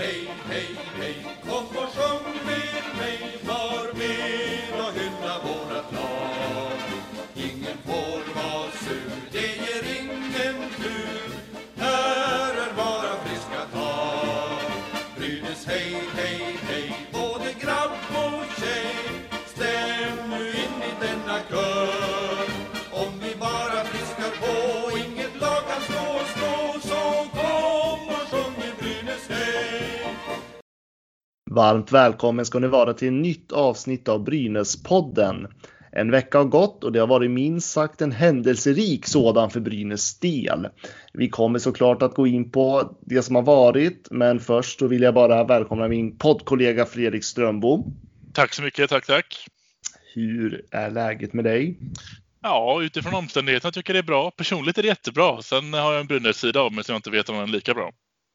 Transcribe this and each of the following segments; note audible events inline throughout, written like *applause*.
hey, hey, hey, Varmt välkommen ska ni vara till ett nytt avsnitt av Brynäspodden. En vecka har gått och det har varit minst sagt en händelserik sådan för Brynäs del. Vi kommer såklart att gå in på det som har varit, men först så vill jag bara välkomna min poddkollega Fredrik Strömbom. Tack så mycket, tack tack. Hur är läget med dig? Ja, utifrån omständigheterna tycker jag det är bra. Personligt är det jättebra. Sen har jag en Brynäs-sida av mig som jag inte vet om den är lika bra.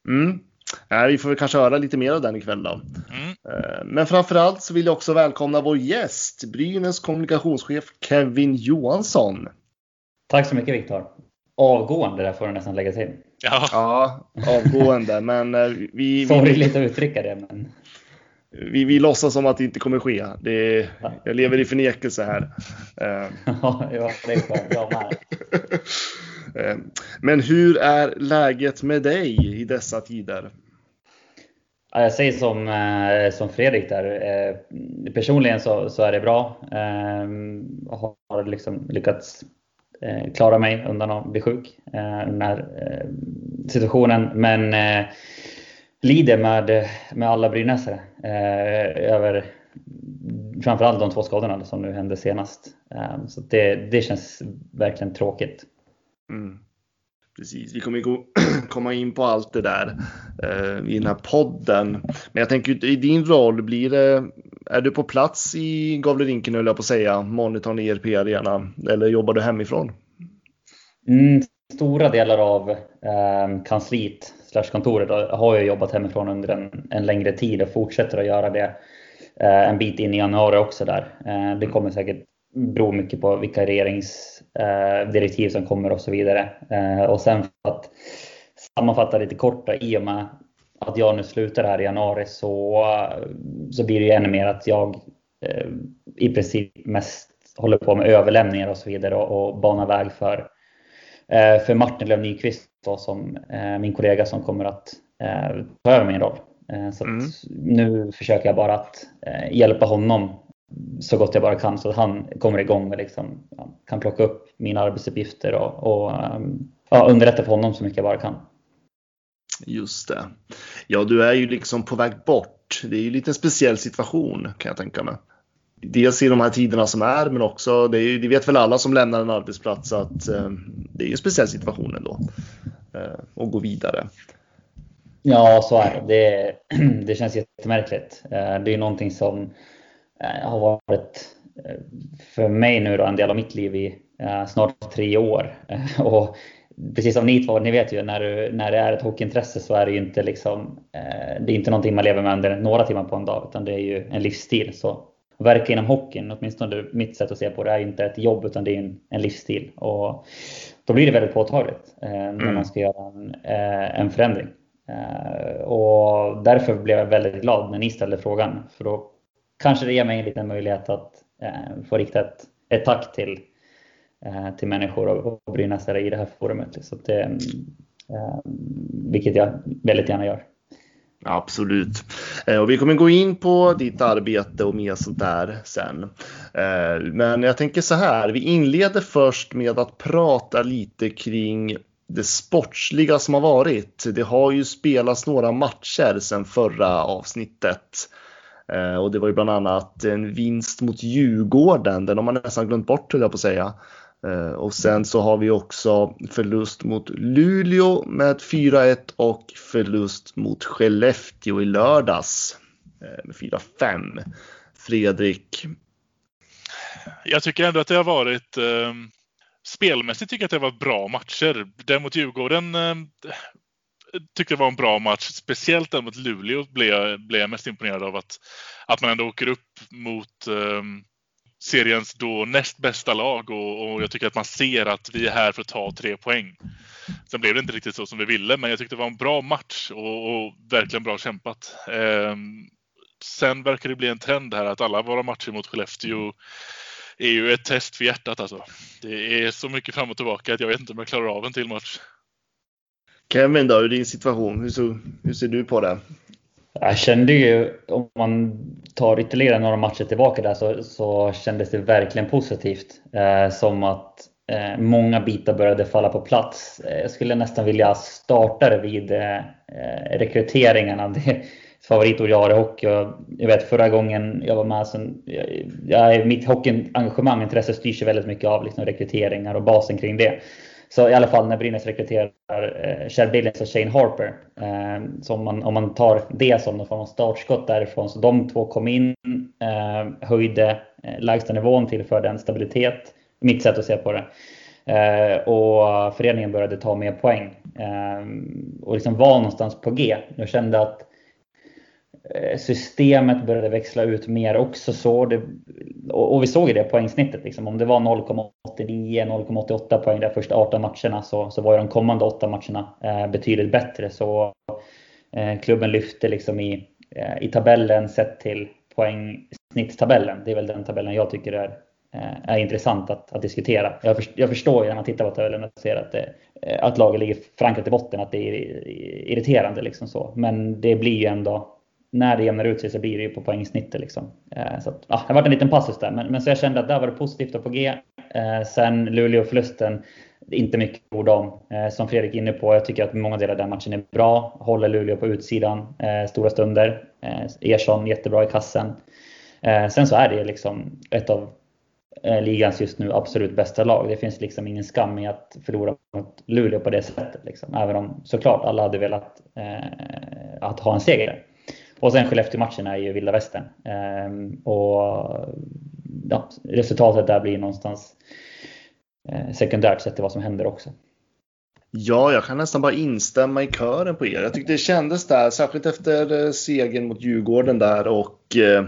Mm. Nej, vi får väl kanske höra lite mer av den ikväll då. Mm. Eh, Men framförallt så vill jag också välkomna vår gäst, Brynäs kommunikationschef Kevin Johansson. Tack så mycket Viktor. Avgående där får du nästan lägga till. Ja, Ja, avgående, men eh, vi, vi, Sorgligt att uttrycka det men vi, vi låtsas som att det inte kommer ske. Det, jag lever i förnekelse här. Eh, *laughs* ja, det är skönt. Jag med. *laughs* Eh, men hur är läget med dig i dessa tider? Ja, jag säger som, eh, som Fredrik där. Eh, personligen så, så är det bra. Jag har liksom lyckats klara mig undan att bli sjuk eh, den här situationen. Men lider med, med alla brynäsare över framförallt de två skadorna som nu hände senast. Så det, det känns verkligen tråkigt. Mm. Precis, vi kommer gå, *clears throat* komma in på allt det där eh, i den här podden. Men jag tänker i din roll, blir det, är du på plats i Gavlerinken höll jag på att säga, monitorn i ERP Arena, eller jobbar du hemifrån? Mm, stora delar av eh, kansliet slash kontoret har jag jobbat hemifrån under en, en längre tid och fortsätter att göra det eh, en bit in i januari också där. Eh, det kommer säkert bero mycket på vilka regeringsdirektiv eh, som kommer och så vidare. Eh, och sen för att sammanfatta lite kort i och med att jag nu slutar här i januari så, så blir det ju ännu mer att jag eh, i princip mest håller på med överlämningar och så vidare och, och banar väg för för Martin Löv Nyqvist då, som min kollega som kommer att ta över min roll. Så Mm. nu försöker jag bara att hjälpa honom så gott jag bara kan så att han kommer igång med liksom, kan plocka upp mina arbetsuppgifter och, och ehm, ja, underlätta för honom så mycket jag bara kan. Just det. Ja, du är ju liksom på väg bort. Det är ju lite en speciell situation kan jag tänka mig. Dels i de här tiderna som är, men också, det, är, ju- det vet väl alla som lämnar en arbetsplats att eh, det är ju en speciell situation ändå. Eh, och gå vidare. Ja, så är det. Det, *clears throat* det känns jättemärkligt. Eh, Det är någonting som har varit eh, för mig nu då en del av mitt liv i eh, snart tre år. Eh, *laughs* Och precis som ni två, ni vet ju när, du, när det är ett hockeyintresse så är det ju inte liksom, eh, det är inte någonting man lever med under några timmar på en dag utan det är ju en livsstil. Så att verka inom hockeyn, åtminstone mitt sätt att se på det, är inte ett jobb utan det är en, en livsstil. Och då blir det väldigt påtagligt eh, när Mm. man ska göra en, eh, en förändring. Eh, och därför blev jag väldigt glad när ni ställde frågan. För då kanske det ger mig en liten möjlighet att eh, få rikta ett, ett tack till, eh, till människor och, och brynäsare i det här forumet. Så att det, eh, vilket jag väldigt gärna gör. Absolut. Eh, och vi kommer gå in på ditt arbete och mer sånt där sen. Eh, men jag tänker så här, vi inleder först med att prata lite kring det sportsliga som har varit. Det har ju spelats några matcher sedan förra avsnittet. Eh, och det var ju bland annat en vinst mot Djurgården, den har man nästan glömt bort höll jag på att säga. Eh, och sen så har vi också förlust mot Luleå med 4-1 och förlust mot Skellefteå i lördags eh, med 4-5. Fredrik, jag tycker ändå att det har varit eh, spelmässigt tycker jag att det var bra matcher. Den mot Djurgården eh, tyckte det var en bra match. Speciellt den mot Luleå blev jag, blev jag mest imponerad av att, att man ändå åker upp mot eh, seriens då näst bästa lag och, och jag tycker att man ser att vi är här för att ta tre poäng. Sen blev det inte riktigt så som vi ville, men jag tyckte det var en bra match och, och verkligen bra kämpat. Eh, sen verkar det bli en trend här att alla våra matcher mot Skellefteå är ju ett test för hjärtat alltså. Det är så mycket fram och tillbaka att jag vet inte om jag klarar av en till match. Kevin då, i din situation, hur, så, hur ser du på det? Jag kände ju, om man tar ytterligare några matcher tillbaka där, så, så kändes det verkligen positivt. Eh, som att eh, många bitar började falla på plats. Eh, jag skulle nästan vilja starta det vid eh, eh rekryteringarna. *laughs* Det, favoritord jag har i hockey. Jag vet förra gången jag var med, så jag, jag, mitt hockeyengagemang, intresse styrs väldigt mycket av liksom, rekryteringar och basen kring det. Så i alla fall när Brynäs rekryterar eh, Chad Billings och Shane Harper. Eh, så om man, om man tar det som någon form av startskott därifrån. Så de två kom in, eh, höjde eh, lägstanivån, tillförde en stabilitet. Mitt sätt att se på det. Eh, och föreningen började ta mer poäng. Eh, och liksom var någonstans på G. Jag kände att Eh, systemet började växla ut mer också. Så det, och vi såg ju det poängsnittet. Liksom. Om det var 0,89-0,88 poäng de första 18 matcherna så, så var ju de kommande 8 matcherna eh, betydligt bättre. Så eh, klubben lyfte liksom i, eh, i tabellen sett till poängsnittstabellen. Det är väl den tabellen jag tycker är, eh, är intressant att, att diskutera. Jag, förstår, jag förstår ju när man tittar på tabellen och ser att, det, eh, att laget ligger förankrat i botten, att det är irriterande. Liksom så. Men det blir ju ändå när det jämnar ut sig så blir det ju på poängsnittet. Liksom. Eh, så att, ja, det har varit en liten passus där, men, men så jag kände att där var det positivt och på G. Eh, sen Luleå-förlusten, inte mycket ord om. Eh, som Fredrik är inne på, jag tycker att många delar av den matchen är bra. Håller Luleå på utsidan eh, stora stunder. Eh, Ersson jättebra i kassen. Eh, sen så är det liksom ett av ligans just nu absolut bästa lag. Det finns liksom ingen skam i att förlora mot Luleå på det sättet. Liksom. Även om såklart alla hade velat eh, att ha en seger. Och sen Skellefteå-matchen är ju vilda västern. Ehm, och ja, resultatet där blir någonstans eh, sekundärt sett till vad som händer också. Ja, jag kan nästan bara instämma i kören på er. Jag tyckte det kändes där, särskilt efter eh, segern mot Djurgården där och eh,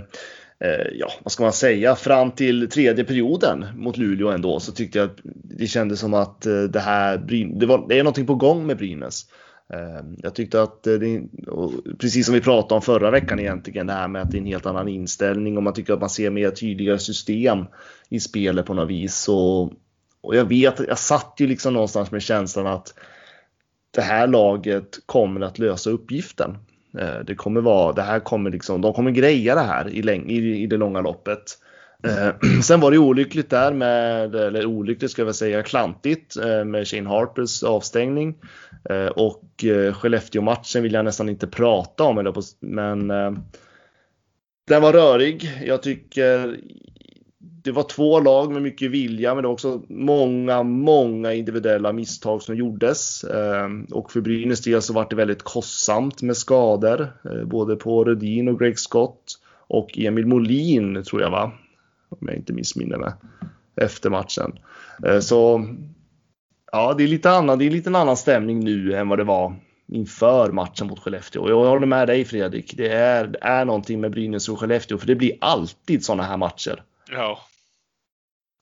ja, vad ska man säga, fram till tredje perioden mot Luleå ändå så tyckte jag att det kändes som att det här, det, var, det är någonting på gång med Brynäs. Ehm, jag tyckte att eh, det, precis som vi pratade om förra veckan egentligen, det här med att det är en helt annan inställning och man tycker att man ser mer tydligare system i spelet på något vis. Och, och jag vet, jag satt ju liksom någonstans med känslan att det här laget kommer att lösa uppgiften. Eh, det kommer vara, det här kommer liksom, de kommer greja det här i, läng, i, i det långa loppet. Eh, *clears throat* sen var det olyckligt där med, eller olyckligt ska jag väl säga, klantigt eh, med Shane Harpers avstängning. Eh, och eh, Skellefteå-matchen vill jag nästan inte prata om, eller på, men eh, den var rörig. Jag tycker det var två lag med mycket vilja, men det var också många, många individuella misstag som gjordes. Eh, och för Brynäs del så var det väldigt kostsamt med skador, eh, både på Rödin och Greg Scott och Emil Molin tror jag va, om jag inte missminner mig, efter matchen. Eh, så ja, det är lite annan, det är lite en annan stämning nu än vad det var inför matchen mot Skellefteå. Jag håller med dig Fredrik. Det är, det är någonting med Brynäs och Skellefteå för det blir alltid sådana här matcher. Ja.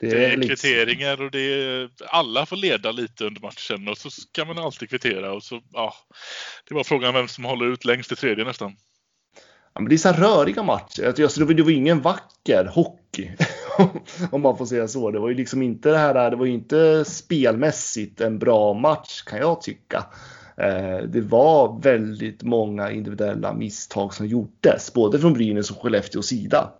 Det, det är, liksom... kvitteringar och det är, alla får leda lite under matchen och så ska man alltid kvittera och så ja. Det var frågan vem som håller ut längst i tredje nästan. Ja, men det är så röriga matcher. Alltså, det var ingen vacker hockey. *laughs* Om man får säga så. Det var ju liksom inte det här, det var ju inte spelmässigt en bra match kan jag tycka. Eh, det var väldigt många individuella misstag som gjordes, både från Brynäs och Skellefteås sida.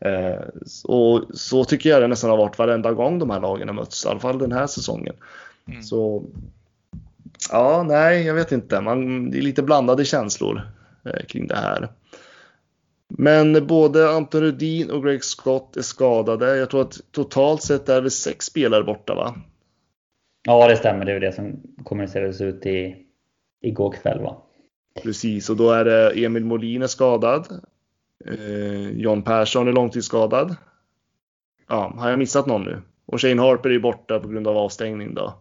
Eh, och så tycker jag det nästan har varit varenda gång de här lagen har mötts, i alla fall den här säsongen. Mm. Så ja, nej, jag vet inte. Man, det är lite blandade känslor eh, kring det här. Men både Anton Rudin och Greg Scott är skadade. Jag tror att totalt sett är det sex spelare borta va? Ja, det stämmer. Det är det som kommunicerades ut i, igår kväll va? Precis, och då är det Emil Molin är skadad. Eh, John Persson är långtidsskadad. Ja, har jag missat någon nu? Och Shane Harper är borta på grund av avstängning då.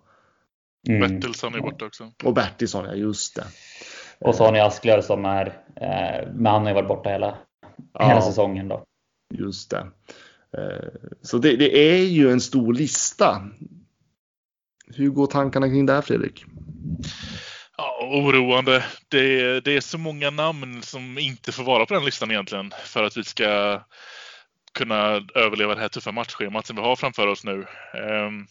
Mm. Bertilsson är borta också. Och Bertilsson, ja just det. Och så har ni Asklöv som är, eh, men han har ju varit borta hela, ja, hela säsongen då. Just det. Eh, så det, det, är ju en stor lista. Hur går tankarna kring det här Fredrik? Ja, oroande. Det, det är så många namn som inte får vara på den listan egentligen för att vi ska kunna överleva det här tuffa matchschemat som vi har framför oss nu. Um,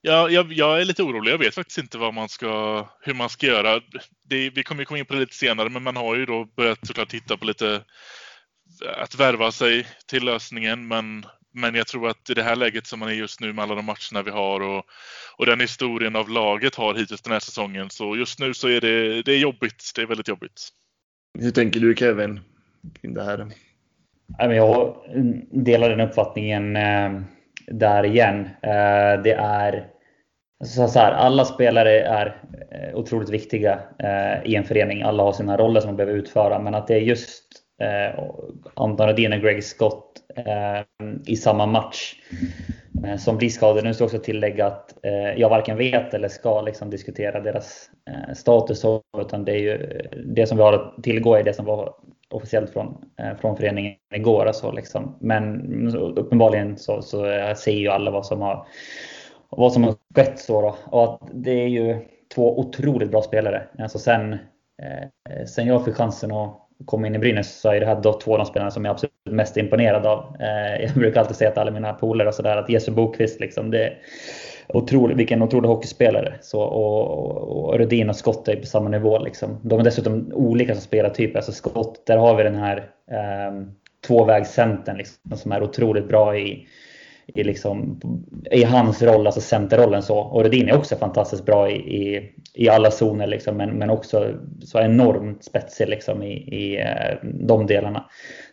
ja, jag, jag, är lite orolig. Jag vet faktiskt inte vad man ska, hur man ska göra. Det, vi kommer komma in på det lite senare, men man har ju då börjat såklart titta på lite att värva sig till lösningen. Men, men jag tror att i det här läget som man är just nu med alla de matcherna vi har och, och den historien av laget har hittills den här säsongen. Så just nu så är det, det är jobbigt. Det är väldigt jobbigt. Hur tänker du Kevin kring det här? Jag delar den uppfattningen eh, där igen. Eh, det är så här, alla spelare är eh, otroligt viktiga i en förening. Alla har sina roller som de behöver utföra. Men att det är just Eh, Anton Rudin och Greg Scott eh, i samma match eh, som blir skadade. Nu ska jag också tillägga att jag varken vet eller ska liksom diskutera deras status. Utan det, är ju, det som vi har att tillgå är det som var officiellt från, eh, från föreningen igår. Alltså liksom. Men uppenbarligen så, så ser ju alla vad som har, vad som har skett. Så då. Och att det är ju två otroligt bra spelare. Alltså sen, eh, sen jag fick chansen att kom in i Brynäs så är det här då två av de spelarna som jag är absolut mest imponerad av. Eh, jag *laughs* brukar alltid säga till alla mina polare och sådär att Jesu Bokvist liksom, det, otrolig, vilken otrolig hockeyspelare. Så, och, och Rudin och Scott är på samma nivå. Liksom. De är dessutom olika som spelartyper. Alltså Scott, där har vi den här eh, tvåvägscentern liksom, som är otroligt bra i, i, liksom, i hans roll, alltså centerrollen. Så. Och Rudin är också fantastiskt bra i, i, i alla zoner, liksom, men, men också så enormt spetsig liksom, i, i eh, de delarna.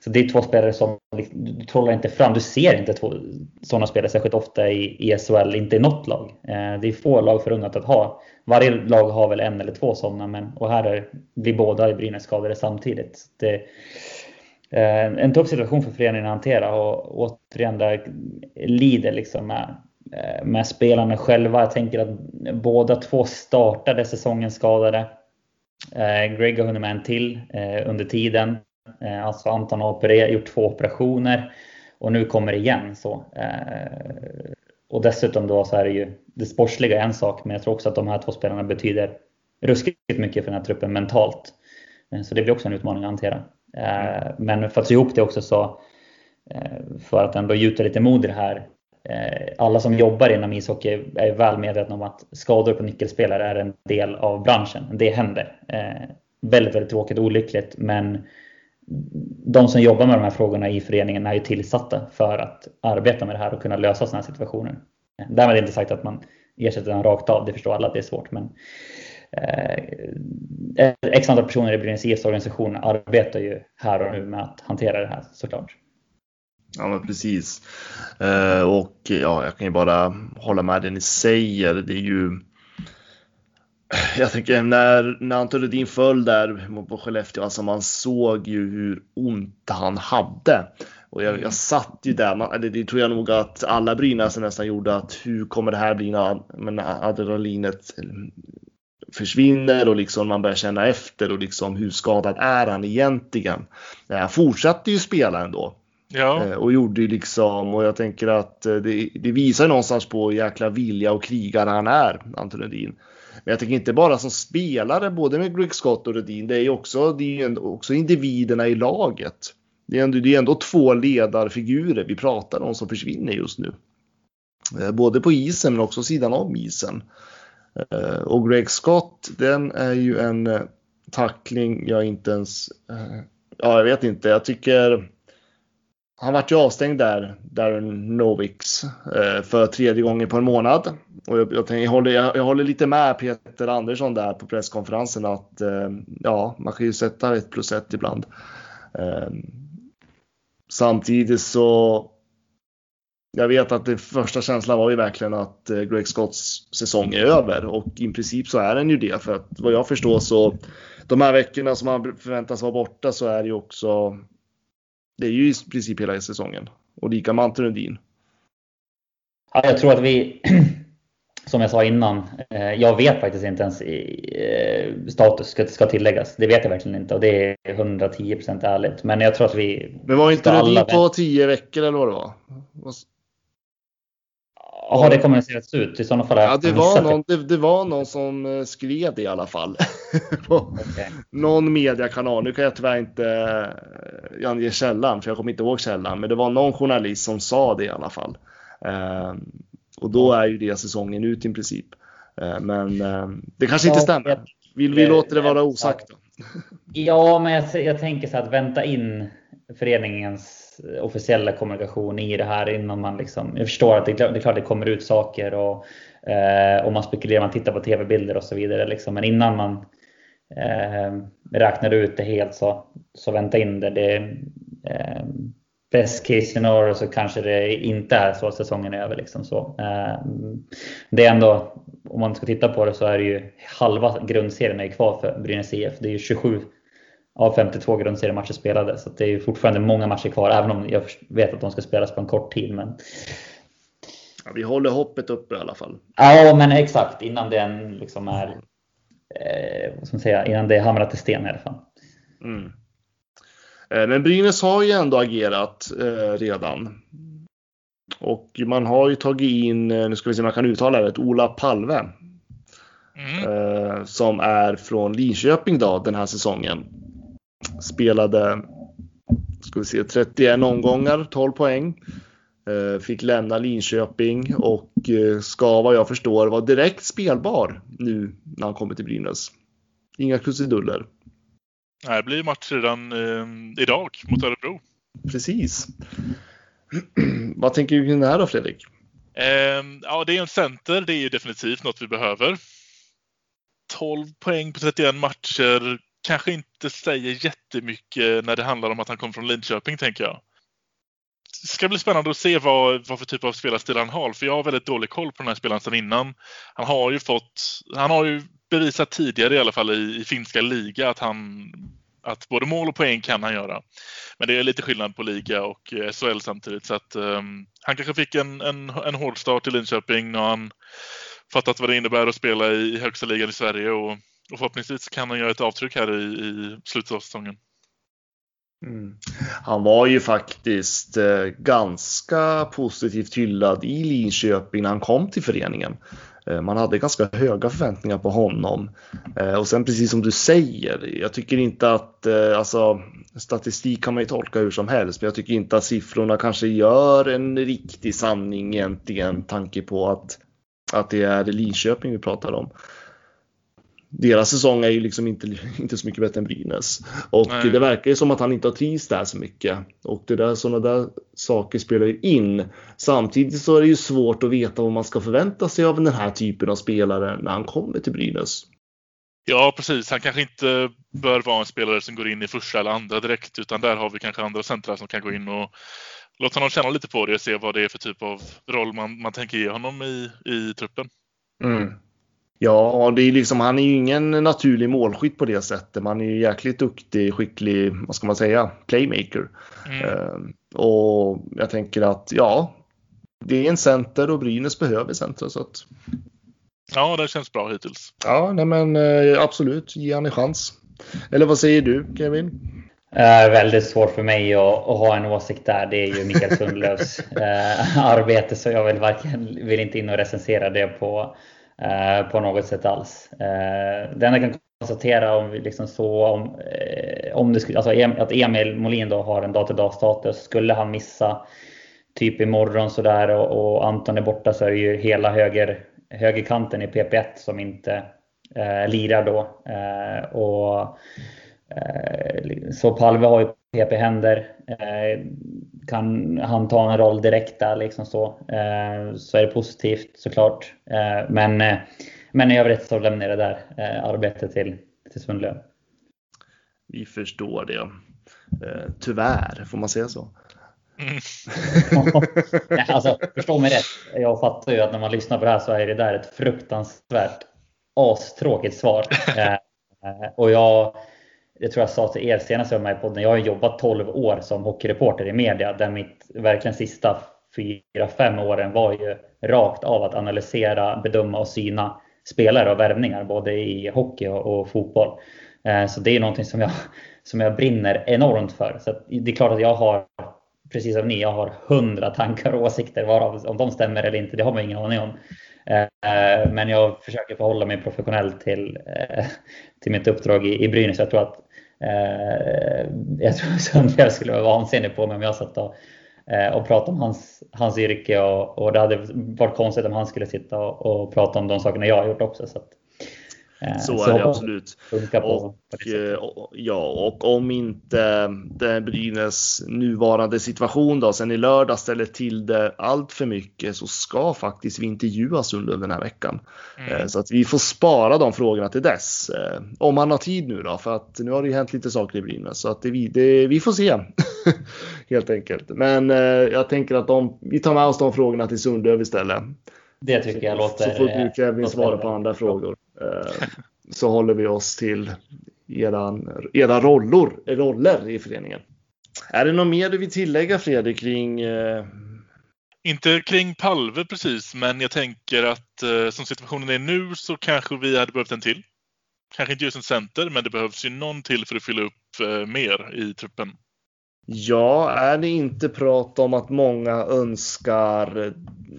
Så det är två spelare som du trollar inte fram. Du ser inte två, sådana spelare särskilt ofta i, i SHL, inte i något lag. Eh, det är få lag förunnat att ha. Varje lag har väl en eller två sådana, men, och här är, blir båda i Brynäs skadade samtidigt. Det, Eh, en tuff situation för föreningen att hantera och återigen där lider liksom med, eh, med spelarna själva. Jag tänker att båda två startade säsongen skadade. Eh, Greg har hunnit med en till eh, under tiden. Alltså Anton har gjort två operationer och nu kommer det igen. Så. Och dessutom då så är det ju det sportsliga en sak, men jag tror också att de här två spelarna betyder ruskigt mycket för den här truppen mentalt. Så det blir också en utmaning att hantera. Eh, men för att sy ihop det också så, eh, för att ändå gjuta lite mod i det här. Eh, alla som jobbar inom ishockey är väl medvetna om att skador på nyckelspelare är en del av branschen. Det händer. Väldigt, väldigt tråkigt och olyckligt men de som jobbar med de här frågorna i föreningen är ju tillsatta för att arbeta med det här och kunna lösa sådana här situationer. Därmed inte sagt att man ersätter den rakt av, det förstår alla att det är svårt. Men Eh, eh, x antal personer i Brynäs IFs organisation arbetar ju här och nu med att hantera det här såklart. Ja men precis. Eh, och ja, jag kan ju bara hålla med det ni säger. Det är ju jag tänker när, när Anton Rudin föll där på Skellefteå, alltså man såg ju hur ont han hade. Och jag, jag satt ju där, man, det, det tror jag nog att alla Brynäs nästan gjorde, att hur kommer det här bli när adrenalinet försvinner och liksom man börjar känna efter och liksom hur skadad är han egentligen? Han fortsatte ju spela ändå. Ja. Eh, och gjorde ju liksom, och jag tänker att eh, det, det visar någonstans på jäkla vilja och krigare han är, Anton Rudin. Men jag tänker inte bara som spelare, både med Greg Scott och Rudin, det är ju också, det är också individerna i laget. Det är, ändå, det är ändå två ledarfigurer vi pratar om som försvinner just nu. Eh, både på isen men också sidan om isen. Eh, och Greg Scott, den är ju en eh, tackling jag inte ens... Eh, ja, jag vet inte. Jag tycker... Han vart ju avstängd där, Darren Novix, eh, för tredje gången på en månad. Och jag, jag, jag, håller, jag, jag, håller lite med Peter Andersson där på presskonferensen att eh, ja, man kan ju sätta ett plus ett ibland. Eh, samtidigt så jag vet att den första känslan var ju verkligen att eh, Greg Scotts säsong är över och i princip så är den ju det för att vad jag förstår så de här veckorna som han förväntas vara borta så är det ju också det är ju i princip hela säsongen och lika med Anton Rundin. Ja, jag tror att vi *clears throat* som jag sa innan, eh, jag vet faktiskt inte ens eh, status ska, ska tilläggas. Det vet jag verkligen inte och det är 110% ärligt. Men jag tror att vi... Men var inte Rudin på 10 veckor eller vad det var? Har det kommunicerats ut? I sådana fall ja, det, var någon, det, det, var någon som eh, skrev det i alla fall. *laughs* okay. Någon mediekanal. Nu kan jag tyvärr inte eh, ange källan, för jag kommer inte ihåg källan. Men det var någon journalist som sa det i alla fall. Eh, och då är ju det säsongen ut i princip. Men det kanske inte stämmer. Vill vi låta det vara osagt? Då? Ja, men jag, jag tänker så att vänta in föreningens officiella kommunikation i det här innan man liksom, jag förstår att det, det är klart det kommer ut saker och, eh, och man spekulerar, man tittar på tv-bilder och så vidare liksom. Men innan man eh, räknar ut det helt så, så vänta in det. det eh, best case scenario så kanske det inte är så att säsongen är över. Liksom så. Eh, det är ändå, om man ska titta på det så är det ju halva grundserien är kvar för Brynäs IF. Det är ju 27 av 52 grundseriematcher spelade. Så det är fortfarande många matcher kvar, även om jag vet att de ska spelas på en kort tid. Men... Ja, vi håller hoppet uppe i alla fall. Ja, men exakt. Innan den liksom är eh, vad ska man säga, innan det är hamrat i sten i alla fall. Mm. Eh, men Brynäs har ju ändå agerat eh, redan. Och man har ju tagit in, eh, nu ska vi se om jag kan uttala det, Ola Palve. Mm. Eh, som är från Linköping då den här säsongen. Spelade ska vi se, 31 omgångar, 12 poäng. Eh, fick lämna Linköping och eh, ska vad jag förstår vara direkt spelbar nu när han kommer till Brynäs. Inga krusiduller. Det blir match redan eh, idag mot Örebro. Precis. *clears throat* vad tänker du kring det här då Fredrik? Eh, ja, det är en center. Det är ju definitivt något vi behöver. 12 poäng på 31 matcher kanske inte säger jättemycket när det handlar om att han kommer från Linköping, tänker jag. Det ska bli spännande att se vad, vad för typ av spelarstil han har, för jag har väldigt dålig koll på den här spelaren sedan innan. Han har ju fått, han har ju bevisat tidigare i alla fall i, i finska liga att han att både mål och poäng kan han göra. Men det är lite skillnad på liga och SHL samtidigt så att um, han kanske fick en, en, en hård start i Linköping och han fattat vad det innebär att spela i högsta ligan i Sverige och och förhoppningsvis kan han göra ett avtryck här i, i slutet av säsongen. Mm. Han var ju faktiskt eh, ganska positivt hyllad i Linköping när han kom till föreningen. Eh, man hade ganska höga förväntningar på honom. Eh, och sen precis som du säger, jag tycker inte att, eh, alltså statistik kan man ju tolka hur som helst, men jag tycker inte att siffrorna kanske gör en riktig sanning egentligen, tanke på att, att det är Linköping vi pratar om deras säsong är ju liksom inte, inte så mycket bättre än Brynäs. Och Nej. det verkar ju som att han inte har trivts där så mycket. Och det där, sådana där saker spelar ju in. Samtidigt så är det ju svårt att veta vad man ska förvänta sig av den här typen av spelare när han kommer till Brynäs. Ja, precis. Han kanske inte bör vara en spelare som går in i första eller andra direkt, utan där har vi kanske andra centrar som kan gå in och låta honom känna lite på det och se vad det är för typ av roll man, man tänker ge honom i, i truppen. Mm. Ja, det är liksom, han är ju ingen naturlig målskytt på det sättet. Man är ju jäkligt duktig, skicklig, vad ska man säga, playmaker. Mm. Uh, och jag tänker att ja, det är en center och Brynäs behöver center. Så att... Ja, det känns bra hittills. Ja, nej men uh, absolut, ge han en chans. Eller vad säger du Kevin? Uh, väldigt svårt för mig att, att, ha en åsikt där. Det är ju Mikael Sundlövs uh, *laughs* arbete så jag vill, varken, vill inte in och recensera det på Eh, på något sätt alls. Eh, det enda jag kan konstatera om vi liksom så om, eh, om det skulle, alltså att Emil Molin då har en dag-till-dag status. Skulle han missa typ imorgon sådär och, och Anton är borta så är det ju hela höger, högerkanten i PP1 som inte eh, lirar då. Eh, och, eh, så Palve har ju PP-händer. Eh, Eh, kan han ta en roll direkt där liksom så, eh, så är det positivt såklart. Eh, men, men i övrigt så lämnar jag det där arbetet till, till Sundlöv. Vi förstår det. Tyvärr, får man säga så? Mm. *laughs* alltså, förstå mig rätt. Jag fattar ju att när man lyssnar på det här så är det där ett fruktansvärt astråkigt svar. *laughs* och jag det tror jag sa till er senast jag var med i podden, jag har jobbat 12 år som hockeyreporter i media där mitt verkligen sista 4-5 åren var ju rakt av att analysera, bedöma och syna spelare och värvningar både i hockey och, och fotboll. Eh, så det är någonting som jag, som jag brinner enormt för. Så det är klart att jag har precis som ni, jag har hundra tankar och åsikter. Varav om de stämmer eller inte, det har man ingen aning om. Eh, men jag försöker förhålla mig professionellt till, eh, till mitt uppdrag i, i Brynäs. Jag tror att eh, jag tror Sundberg skulle vara vansinnig på mig om jag satt och, eh, och pratade om hans, hans yrke och, och det hade varit konstigt om han skulle sitta och, och prata om de sakerna jag har gjort också. Så att, Eh, så, så är det absolut. Och, eh, och, ja, och om inte det Brynäs nuvarande situation då sen i lördag ställer till det allt för mycket så ska faktiskt vi intervjuas under den här veckan. Mm. Eh, så att vi får spara de frågorna till dess. Om man har tid nu då, för att nu har det ju hänt lite saker i Brynäs så att det, det, vi får se. *laughs* Helt enkelt. Men jag tänker att de, vi tar med oss de frågorna till Sundöv istället. Det tycker jag låter... Så får du Kevin svara på andra frågor. Eh, så håller vi oss till eran, era roller, roller i föreningen. Är det något mer du vill tillägga Fredrik kring eh... inte kring Palve precis, men jag tänker att eh, som situationen är nu så kanske vi hade behövt en till. Kanske inte just en center, men det behövs ju någon till för att fylla upp eh, mer i truppen. Ja, är det inte prat om att många önskar,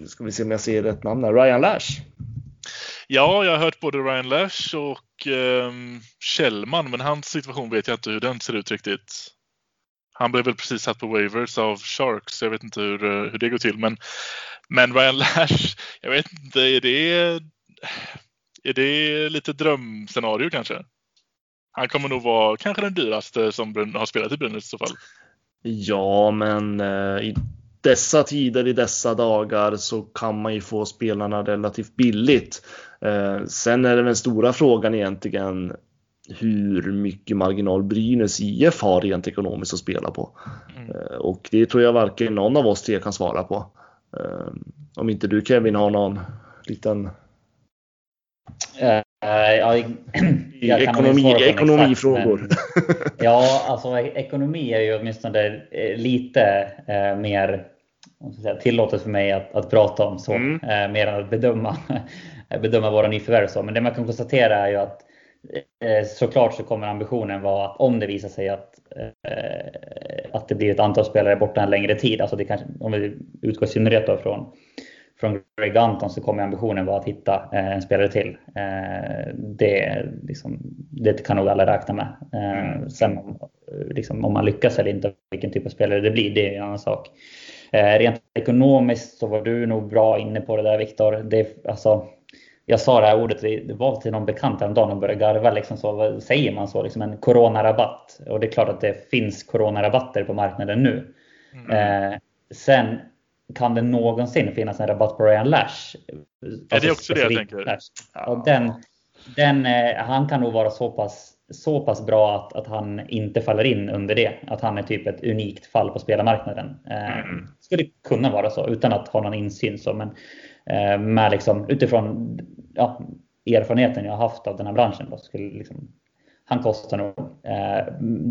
ska vi se om jag ser rätt namn här, Ryan Lash? Ja, jag har hört både Ryan Lash och eh, Kjellman, men hans situation vet jag inte hur den ser ut riktigt. Han blev väl precis satt på waivers av Sharks, jag vet inte hur, eh, hur det går till. Men, men Ryan Lash, jag vet inte, är det, är det lite drömscenario kanske? Han kommer nog vara kanske den dyraste som har spelat i Brynäs i så fall. Ja, men eh, i dessa tider, i dessa dagar så kan man ju få spelarna relativt billigt. Eh, sen är det den stora frågan egentligen hur mycket marginal Brynäs IF har rent ekonomiskt att spela på. Mm. Eh, och det tror jag varken någon av oss tre kan svara på. Eh, om inte du Kevin har någon liten Uh, ja, *clears throat* jag ekonomi, ekonomifrågor. Exakt, *laughs* ja, alltså ekonomi är ju åtminstone lite uh, mer säga, tillåtet för mig att, att prata om så. Mm. Uh, mer än att bedöma, *laughs* bedöma våra nyförvärv. Så. Men det man kan konstatera är ju att såklart så kommer ambitionen vara att om det visar sig att, att det blir ett antal spelare borta en längre tid, alltså det kanske, om vi utgår i synnerhet då från från Greg Anton så kommer ambitionen vara att hitta eh, en spelare till. Eh, det, liksom, det kan nog alla räkna med. Eh, mm. sen liksom, om man lyckas eller inte, vilken typ av spelare det blir, det är en annan sak. Rent ekonomiskt så var du nog bra inne på det där Viktor. alltså, jag sa det här ordet, det var till någon bekant häromdagen och började garva. Liksom så, säger man så? Liksom en coronarabatt. Och det är klart att det finns coronarabatter på marknaden nu. Mm. sen kan det någonsin finnas en rabatt på Ryan Lash? Alltså är det också det jag tänker? Ja. den, den, eh, han kan nog vara så pass, så pass bra att, att han inte faller in under det. Att han är typ ett unikt fall på spelarmarknaden. Eh, mm. Skulle kunna vara så utan att ha någon insyn. Så, men eh, med liksom, utifrån ja, erfarenheten jag haft av den här branschen. Då, skulle liksom, han kostar nog.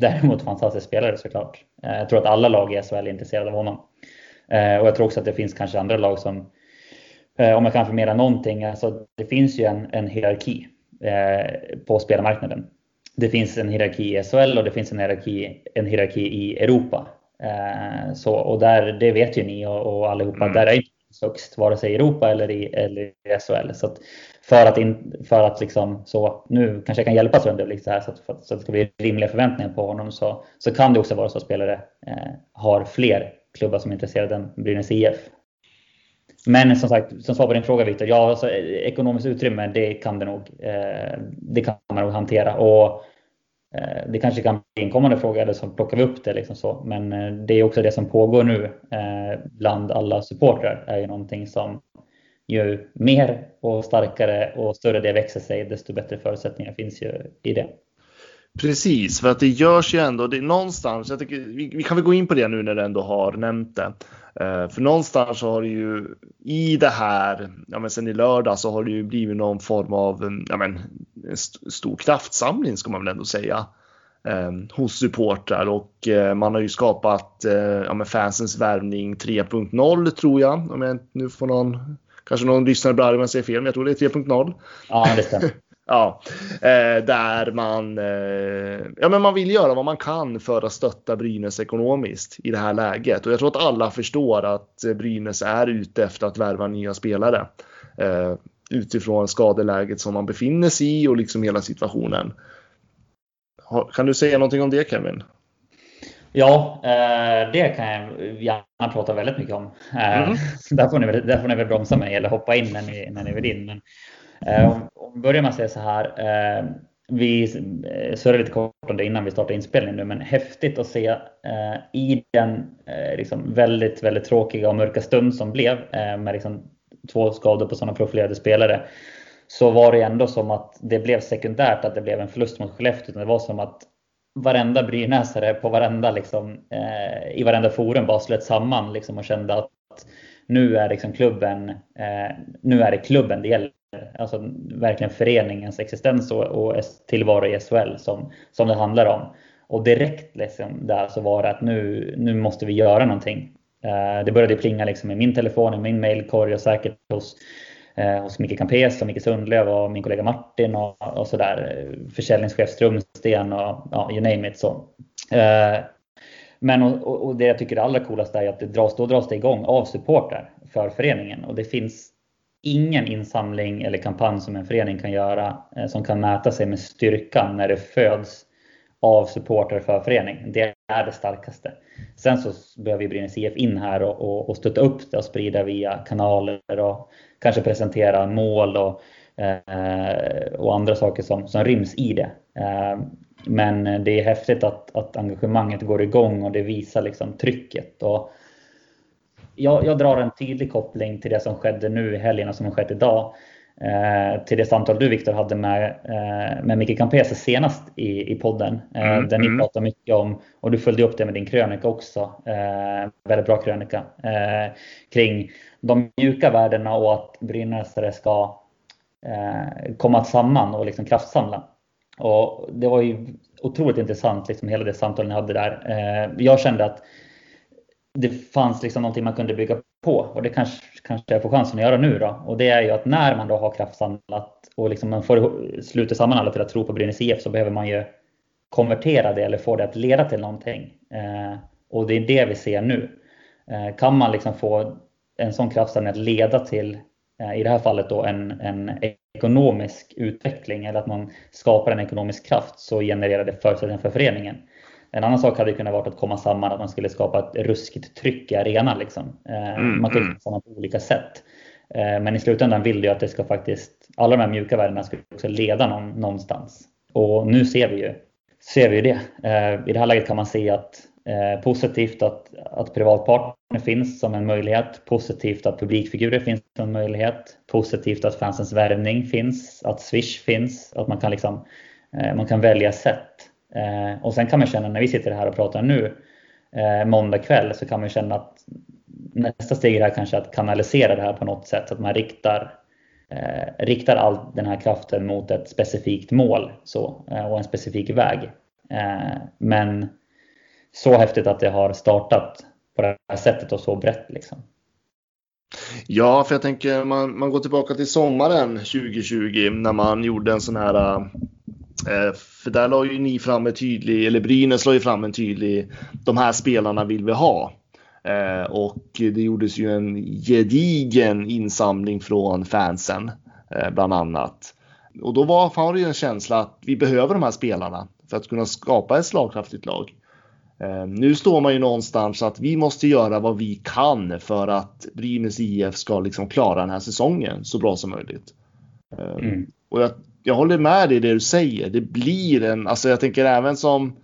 däremot fantastisk spelare såklart. jag tror att alla lag i SHL är intresserade av honom. Eh, och jag tror också att det finns kanske andra lag som, eh, om jag kan förmedla någonting, alltså det finns ju en, en hierarki eh, på spelmarknaden. Det finns en hierarki i SHL och det finns en hierarki, en hierarki i Europa. Så, och där, det vet ju ni och, och allihopa, mm. där är inte högst vare sig i Europa eller i, eller i SHL. Så att för att, in, för att liksom, så, nu kanske jag kan hjälpa Sönder lite här så att, för, så att det ska bli rimliga förväntningar på honom så, så kan det också vara så att spelare eh, har fler klubbar som är intresserade än Brynäs IF. Men som sagt, som svar på din fråga Viktor, ja, alltså, eh, ekonomiskt utrymme, det kan det nog. Eh, det kan man nog hantera. Och eh, det kanske kan bli en kommande fråga, eller så plockar vi upp det. Liksom så. Men eh, det är också det som pågår nu eh, bland alla supportrar, är ju någonting som ju mer och starkare och större det växer sig, desto bättre förutsättningar finns ju i det. Precis, för att det görs ju ändå, det är någonstans, jag tycker, vi, vi kan väl gå in på det nu när du ändå har nämnt det. Uh, för någonstans så har det ju i det här, ja men sen i lördag så har det ju blivit någon form av, ja men en st stor kraftsamling ska man väl ändå säga. Um, hos supportrar och uh, man har ju skapat uh, ja, men fansens värvning 3.0 tror jag. Om jag nu får någon, kanske någon lyssnare blir arg om jag säger fel, men jag tror det är 3.0. Ja, det stämmer. *laughs* Ja, eh, där man, eh, ja, men man vill göra vad man kan för att stötta Brynäs ekonomiskt i det här läget. Och jag tror att alla förstår att Brynäs är ute efter att värva nya spelare. Eh, utifrån skadeläget som man befinner sig i och liksom hela situationen. Kan du säga någonting om det Kevin? Ja, eh, det kan jag gärna prata väldigt mycket om. Eh, mm. *laughs* Där, får ni, där får ni väl bromsa mig eller hoppa in när ni, när ni vill in. Men, eh, Eh, om, vi börjar med att säga så här. Eh, vi eh, surrade lite kort om det innan vi startade inspelningen nu, men häftigt att se i den liksom väldigt, väldigt tråkiga och mörka stund som blev med liksom två skador på sådana profilerade spelare så var det ändå som att det blev sekundärt att det blev en förlust mot Skellefteå. Det var som att varenda brynäsare på varenda, liksom, eh, i varenda forum bara slöt samman liksom, och kände att nu är liksom klubben, eh, nu är det klubben det gäller. Eh, alltså verkligen föreningens existens och, och tillvaro i SHL som, som det handlar om. Och direkt liksom där så var det att nu, nu måste vi göra någonting. Eh, det började plinga liksom i min telefon, i min mailkorg och säkert hos eh, hos Micke Campes och Micke Sundlöv och min kollega Martin och, och sådär. Eh, försäljningschef Strömsten och ja, you name it. Så. Eh, men och, och, det jag tycker är allra coolast är att det dras, då dras det igång av supportrar för föreningen och det finns ingen insamling eller kampanj som en förening kan göra eh, som kan mäta sig med styrkan när det föds av supportrar för föreningen. Det är det starkaste. Sen så behöver Brynäs IF in här och, och, och stötta upp det och sprida via kanaler och kanske presentera mål och, eh, och andra saker som, som ryms i det. Eh, men det är häftigt att, att engagemanget går igång och det visar liksom trycket. Och jag, jag drar en tydlig koppling till det som skedde nu i helgen och som har skett idag. Eh, till det samtal du Viktor hade med, eh, med Micke Campese senast i, i podden. Eh, mm, där ni mm. pratade mycket om, och du följde upp det med din krönika också, eh, väldigt bra krönika, eh, kring de mjuka värdena och att brynäsare ska eh, komma samman och liksom kraftsamla. Och det var ju otroligt intressant, liksom hela det samtalet ni hade där. Jag kände att det fanns liksom någonting man kunde bygga på och det kanske, kanske jag får chansen att göra nu då. Och det är ju att när man då har kraftsamlat och liksom man får sluta samman alla till att tro på Brynäs IF så behöver man ju konvertera det eller få det att leda till någonting. Eh, och det är det vi ser nu. Eh, kan man liksom få en sån kraftsamling att leda till, eh, i det här fallet då en, en ekonomisk utveckling eller att man skapar en ekonomisk kraft så genererar det förutsättningar för föreningen. En annan sak hade kunnat vara att komma samman, att man skulle skapa ett ruskigt tryck i arenan. Liksom. Eh, mm, man kan mm. samman på olika sätt. Eh, men i slutändan vill du att det ska faktiskt, alla de här mjuka värdena ska också leda någon, någonstans. Och nu ser vi ju, ser vi det. I det här läget kan man se att Eh, positivt att, att privatpartner finns som en möjlighet. Positivt att publikfigurer finns som en möjlighet. Positivt att fansens värvning finns. Att Swish finns. Att man kan, liksom, eh, man kan välja sätt. Eh, och sen kan man känna när vi sitter här och pratar nu eh, måndag kväll så kan man känna att nästa steg är kanske att kanalisera det här på något sätt. Så att man riktar, eh, riktar all den här kraften mot ett specifikt mål så, eh, och en specifik väg. men så häftigt att det har startat på det här sättet och så brett. Liksom. Ja, för jag tänker man, man går tillbaka till sommaren 2020 när man gjorde en sån här för där la ju ni fram en tydlig, eller Brynäs la ju fram en tydlig, de här spelarna vill vi ha. Eh, och det gjordes ju en gedigen insamling från fansen, eh, bland annat. Och då var, var det ju en känsla att vi behöver de här spelarna för att kunna skapa ett slagkraftigt lag. Eh, nu står man ju någonstans att vi måste göra vad vi kan för att Brynäs IF ska liksom klara den här säsongen så bra som möjligt. Eh, mm. Och jag, jag håller med dig i det du säger. Det blir en, alltså jag tänker även som,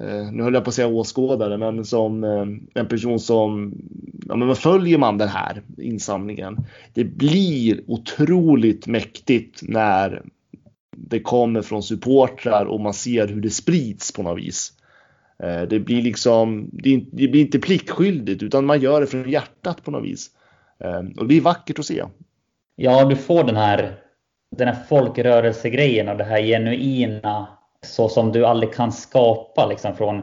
eh, nu höll jag på att säga åskådare, men som eh, en person som, ja men följer man den här insamlingen. Det blir otroligt mäktigt när det kommer från supportrar och man ser hur det sprids på något vis. Eh, det blir liksom, det blir inte pliktskyldigt utan man gör det från hjärtat på något vis. Eh, och det är vackert att se. Ja, du får den här, den här folkrörelsegrejen och det här genuina så som du aldrig kan skapa liksom från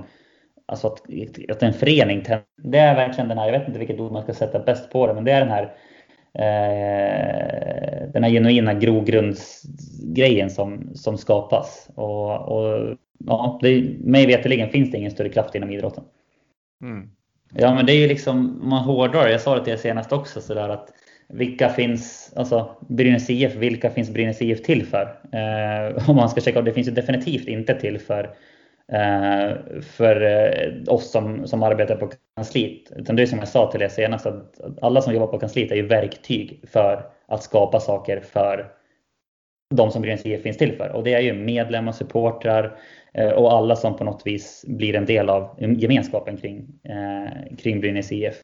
alltså att, att en förening. Det är verkligen den här, jag vet inte vilket ord man ska sätta bäst på det, men det är den här eh, den här genuina grogrunds grejen som, som skapas. Och, och ja, det, mig veterligen finns det ingen större kraft inom idrotten. Mm. Ja, men det är ju liksom, om man hårdrar jag sa det till er senast också, sådär att vilka finns, alltså Brynäs IF, vilka finns Brynäs IF till för? Eh, om man ska checka, det finns ju definitivt inte till för eh, för eh, oss som, som arbetar på kansliet. Utan det är som jag sa till er senast, att alla som jobbar på kansliet är ju verktyg för att skapa saker för de som Brynäs IF finns till för. Och det är ju medlemmar, supportrar eh, och alla som på något vis blir en del av gemenskapen kring, eh, kring Brynäs IF.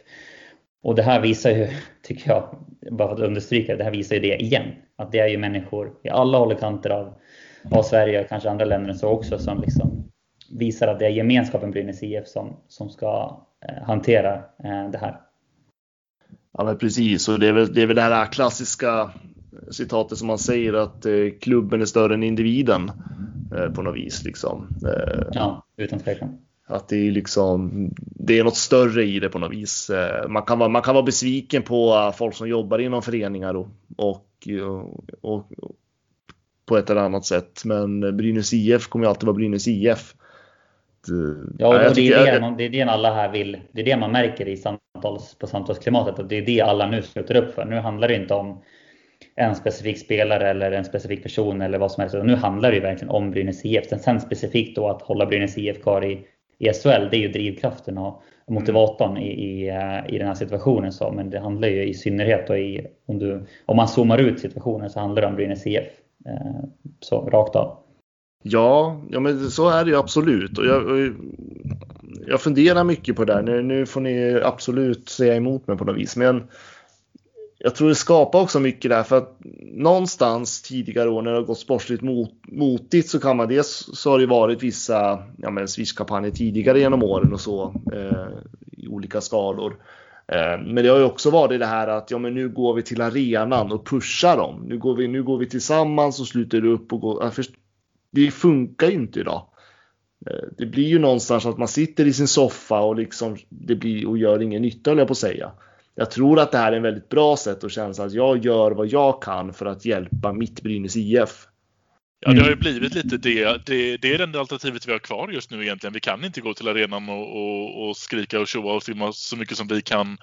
Och det här visar ju, *laughs* tycker jag, bara för att understryka det, här visar ju det igen. Att det är ju människor i alla håll och kanter av, av Sverige och kanske andra länder så också som liksom visar att det är gemenskapen Brynäs IF som, som ska eh, hantera eh, det här. Ja men precis, och det är väl det, är väl det här klassiska citatet som man säger att eh, klubben är större än individen på något vis. Liksom. Ja, utan tvekan. Att det är liksom, det är något större i det på något vis. Eh, man kan vara, man kan vara besviken på folk som jobbar inom föreningar och, och, och, och på ett eller annat sätt. Men Brynäs IF kommer ju alltid vara Brynäs IF. Ja, och det, är det, det är det alla här vill. Det är det man märker i samtals, på samtalsklimatet. Att det är det alla nu sluter upp för. Nu handlar det inte om en specifik spelare eller en specifik person eller vad som helst. Nu handlar det ju verkligen om Brynäs IF. Sen, sen specifikt då att hålla Brynäs IF kvar i, i SHL, det är ju drivkraften och motivatorn i, i, i den här situationen. Så, men det handlar ju i synnerhet och i, om, du, om man zoomar ut situationen så handlar det om Brynäs IF. Eh, så rakt av. Ja, ja men så är det ju absolut. Och jag, jag funderar mycket på det där. Nu, nu får ni absolut säga emot mig på något vis. Men jag tror det skapar också mycket där för att någonstans tidigare år när det har gått sportsligt mot, motigt så kan man dels så har det varit vissa ja, men Swish-kampanjer tidigare genom åren och så eh, i olika skalor. Eh, men det har ju också varit det här att ja, men nu går vi till arenan och pushar dem. Nu går vi, nu går vi tillsammans och sluter upp och går. Det funkar ju inte idag. Eh, det blir ju någonstans att man sitter i sin soffa och liksom det blir och gör ingen nytta, höll jag på att säga jag tror att det här är en väldigt bra sätt att känna att jag gör vad jag kan för att hjälpa mitt Brynäs IF. Ja, det har ju blivit lite det. det. Det är det enda alternativet vi har kvar just nu egentligen. Vi kan inte gå till arenan och, och, och skrika och tjoa och simma så mycket som vi kan.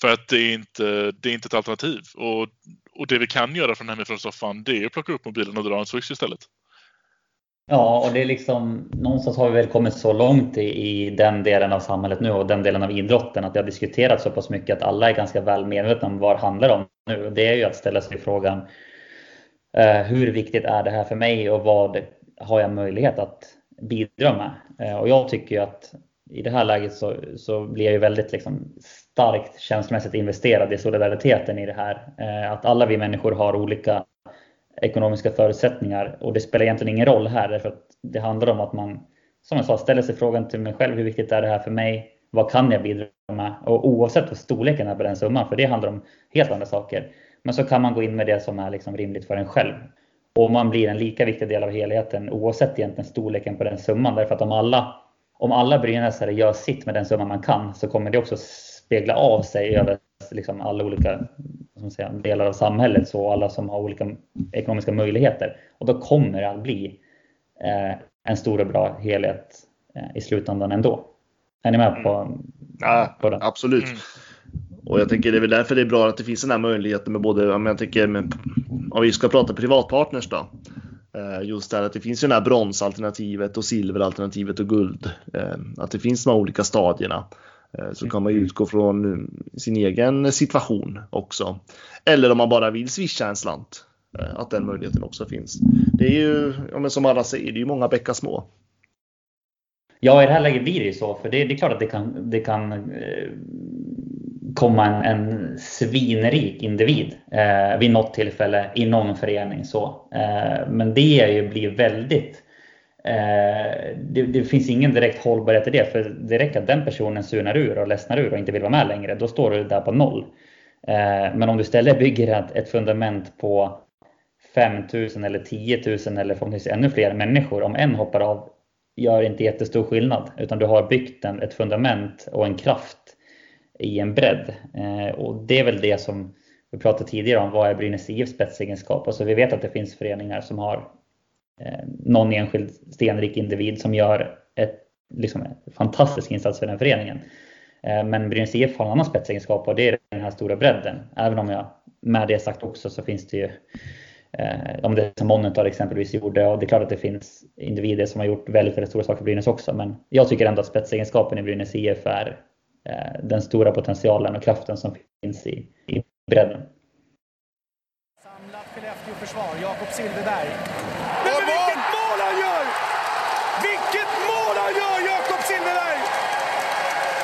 För att det är inte, det är inte ett alternativ. Och, och det vi kan göra från hemifrån soffan, det är att plocka upp mobilen och dra en switch istället. Ja, och det är liksom någonstans har vi väl kommit så långt i, i den delen av samhället nu och den delen av idrotten att det har diskuterats så pass mycket att alla är ganska väl medvetna om vad det handlar om nu. Det är ju att ställa sig frågan eh, hur viktigt är det här för mig och vad har jag möjlighet att bidra med? Eh, och jag tycker ju att i det här läget så, så blir jag ju väldigt liksom starkt känslomässigt investerad i solidariteten i det här. Eh, att alla vi människor har olika ekonomiska förutsättningar. Och det spelar egentligen ingen roll här därför att det handlar om att man, som jag sa, ställer sig frågan till mig själv. Hur viktigt är det här för mig? Vad kan jag bidra med? Och oavsett vad storleken är på den summan, för det handlar om helt andra saker. Men så kan man gå in med det som är liksom rimligt för en själv. Och man blir en lika viktig del av helheten oavsett egentligen storleken på den summan. Därför att om alla, om alla brynäsare gör sitt med den summan man kan så kommer det också spegla av sig över liksom alla olika säga, delar av samhället, så alla som har olika ekonomiska möjligheter. Och då kommer det att bli eh, en stor och bra helhet eh, i slutändan ändå. Är ni med på, mm. ja, på det? Absolut. Mm. Och jag tänker det är väl därför det är bra att det finns den här möjligheten med både, om jag tänker med, om vi ska prata privatpartners då. Eh, just det att det finns ju det här bronsalternativet och silveralternativet och guld. Eh, att det finns de här olika stadierna. Eh, så kan man mm. utgå från sin egen situation också. Eller om man bara vill swisha en slant. Eh, att den möjligheten också finns. Det är ju, som alla säger, det är ju många bäckar små. Ja, i det här läget blir det ju så. För det, det är klart att det kan, det kan eh, komma en, en svinrik individ eh, vid något tillfälle i någon förening. Så. Eh, men det är ju, blir väldigt Eh, det, det, finns ingen direkt hållbarhet i det, för det räcker att den personen surnar ur och ledsnar ur och inte vill vara med längre. Då står du där på noll. Eh, men om du istället bygger ett, ett fundament på 5000 eller 10 000 eller förhoppningsvis ännu fler människor, om en hoppar av, gör inte jättestor skillnad. Utan du har byggt en, ett fundament och en kraft i en bredd. Eh, och det är väl det som vi pratade tidigare om vad är Brynäs IFs spetsegenskap? Alltså vi vet att det finns föreningar som har någon enskild stenrik individ som gör ett, liksom, en fantastisk insats för den föreningen. Eh, men Brynäs IF har en annan spetsegenskap och det är den här stora bredden. Även om jag med det sagt också så finns det ju Eh, om det som Monitor exempelvis gjorde och det är klart att det finns individer som har gjort väldigt, väldigt stora saker för Brynäs också. Men jag tycker ändå att spetsegenskapen i Brynäs IF är eh, den stora potentialen och kraften som finns i, i bredden. Samlat Skellefteå-försvar, Jakob Silfverberg. Men, men vilket mål han gör! Vilket mål han gör, Jakob Silfverberg!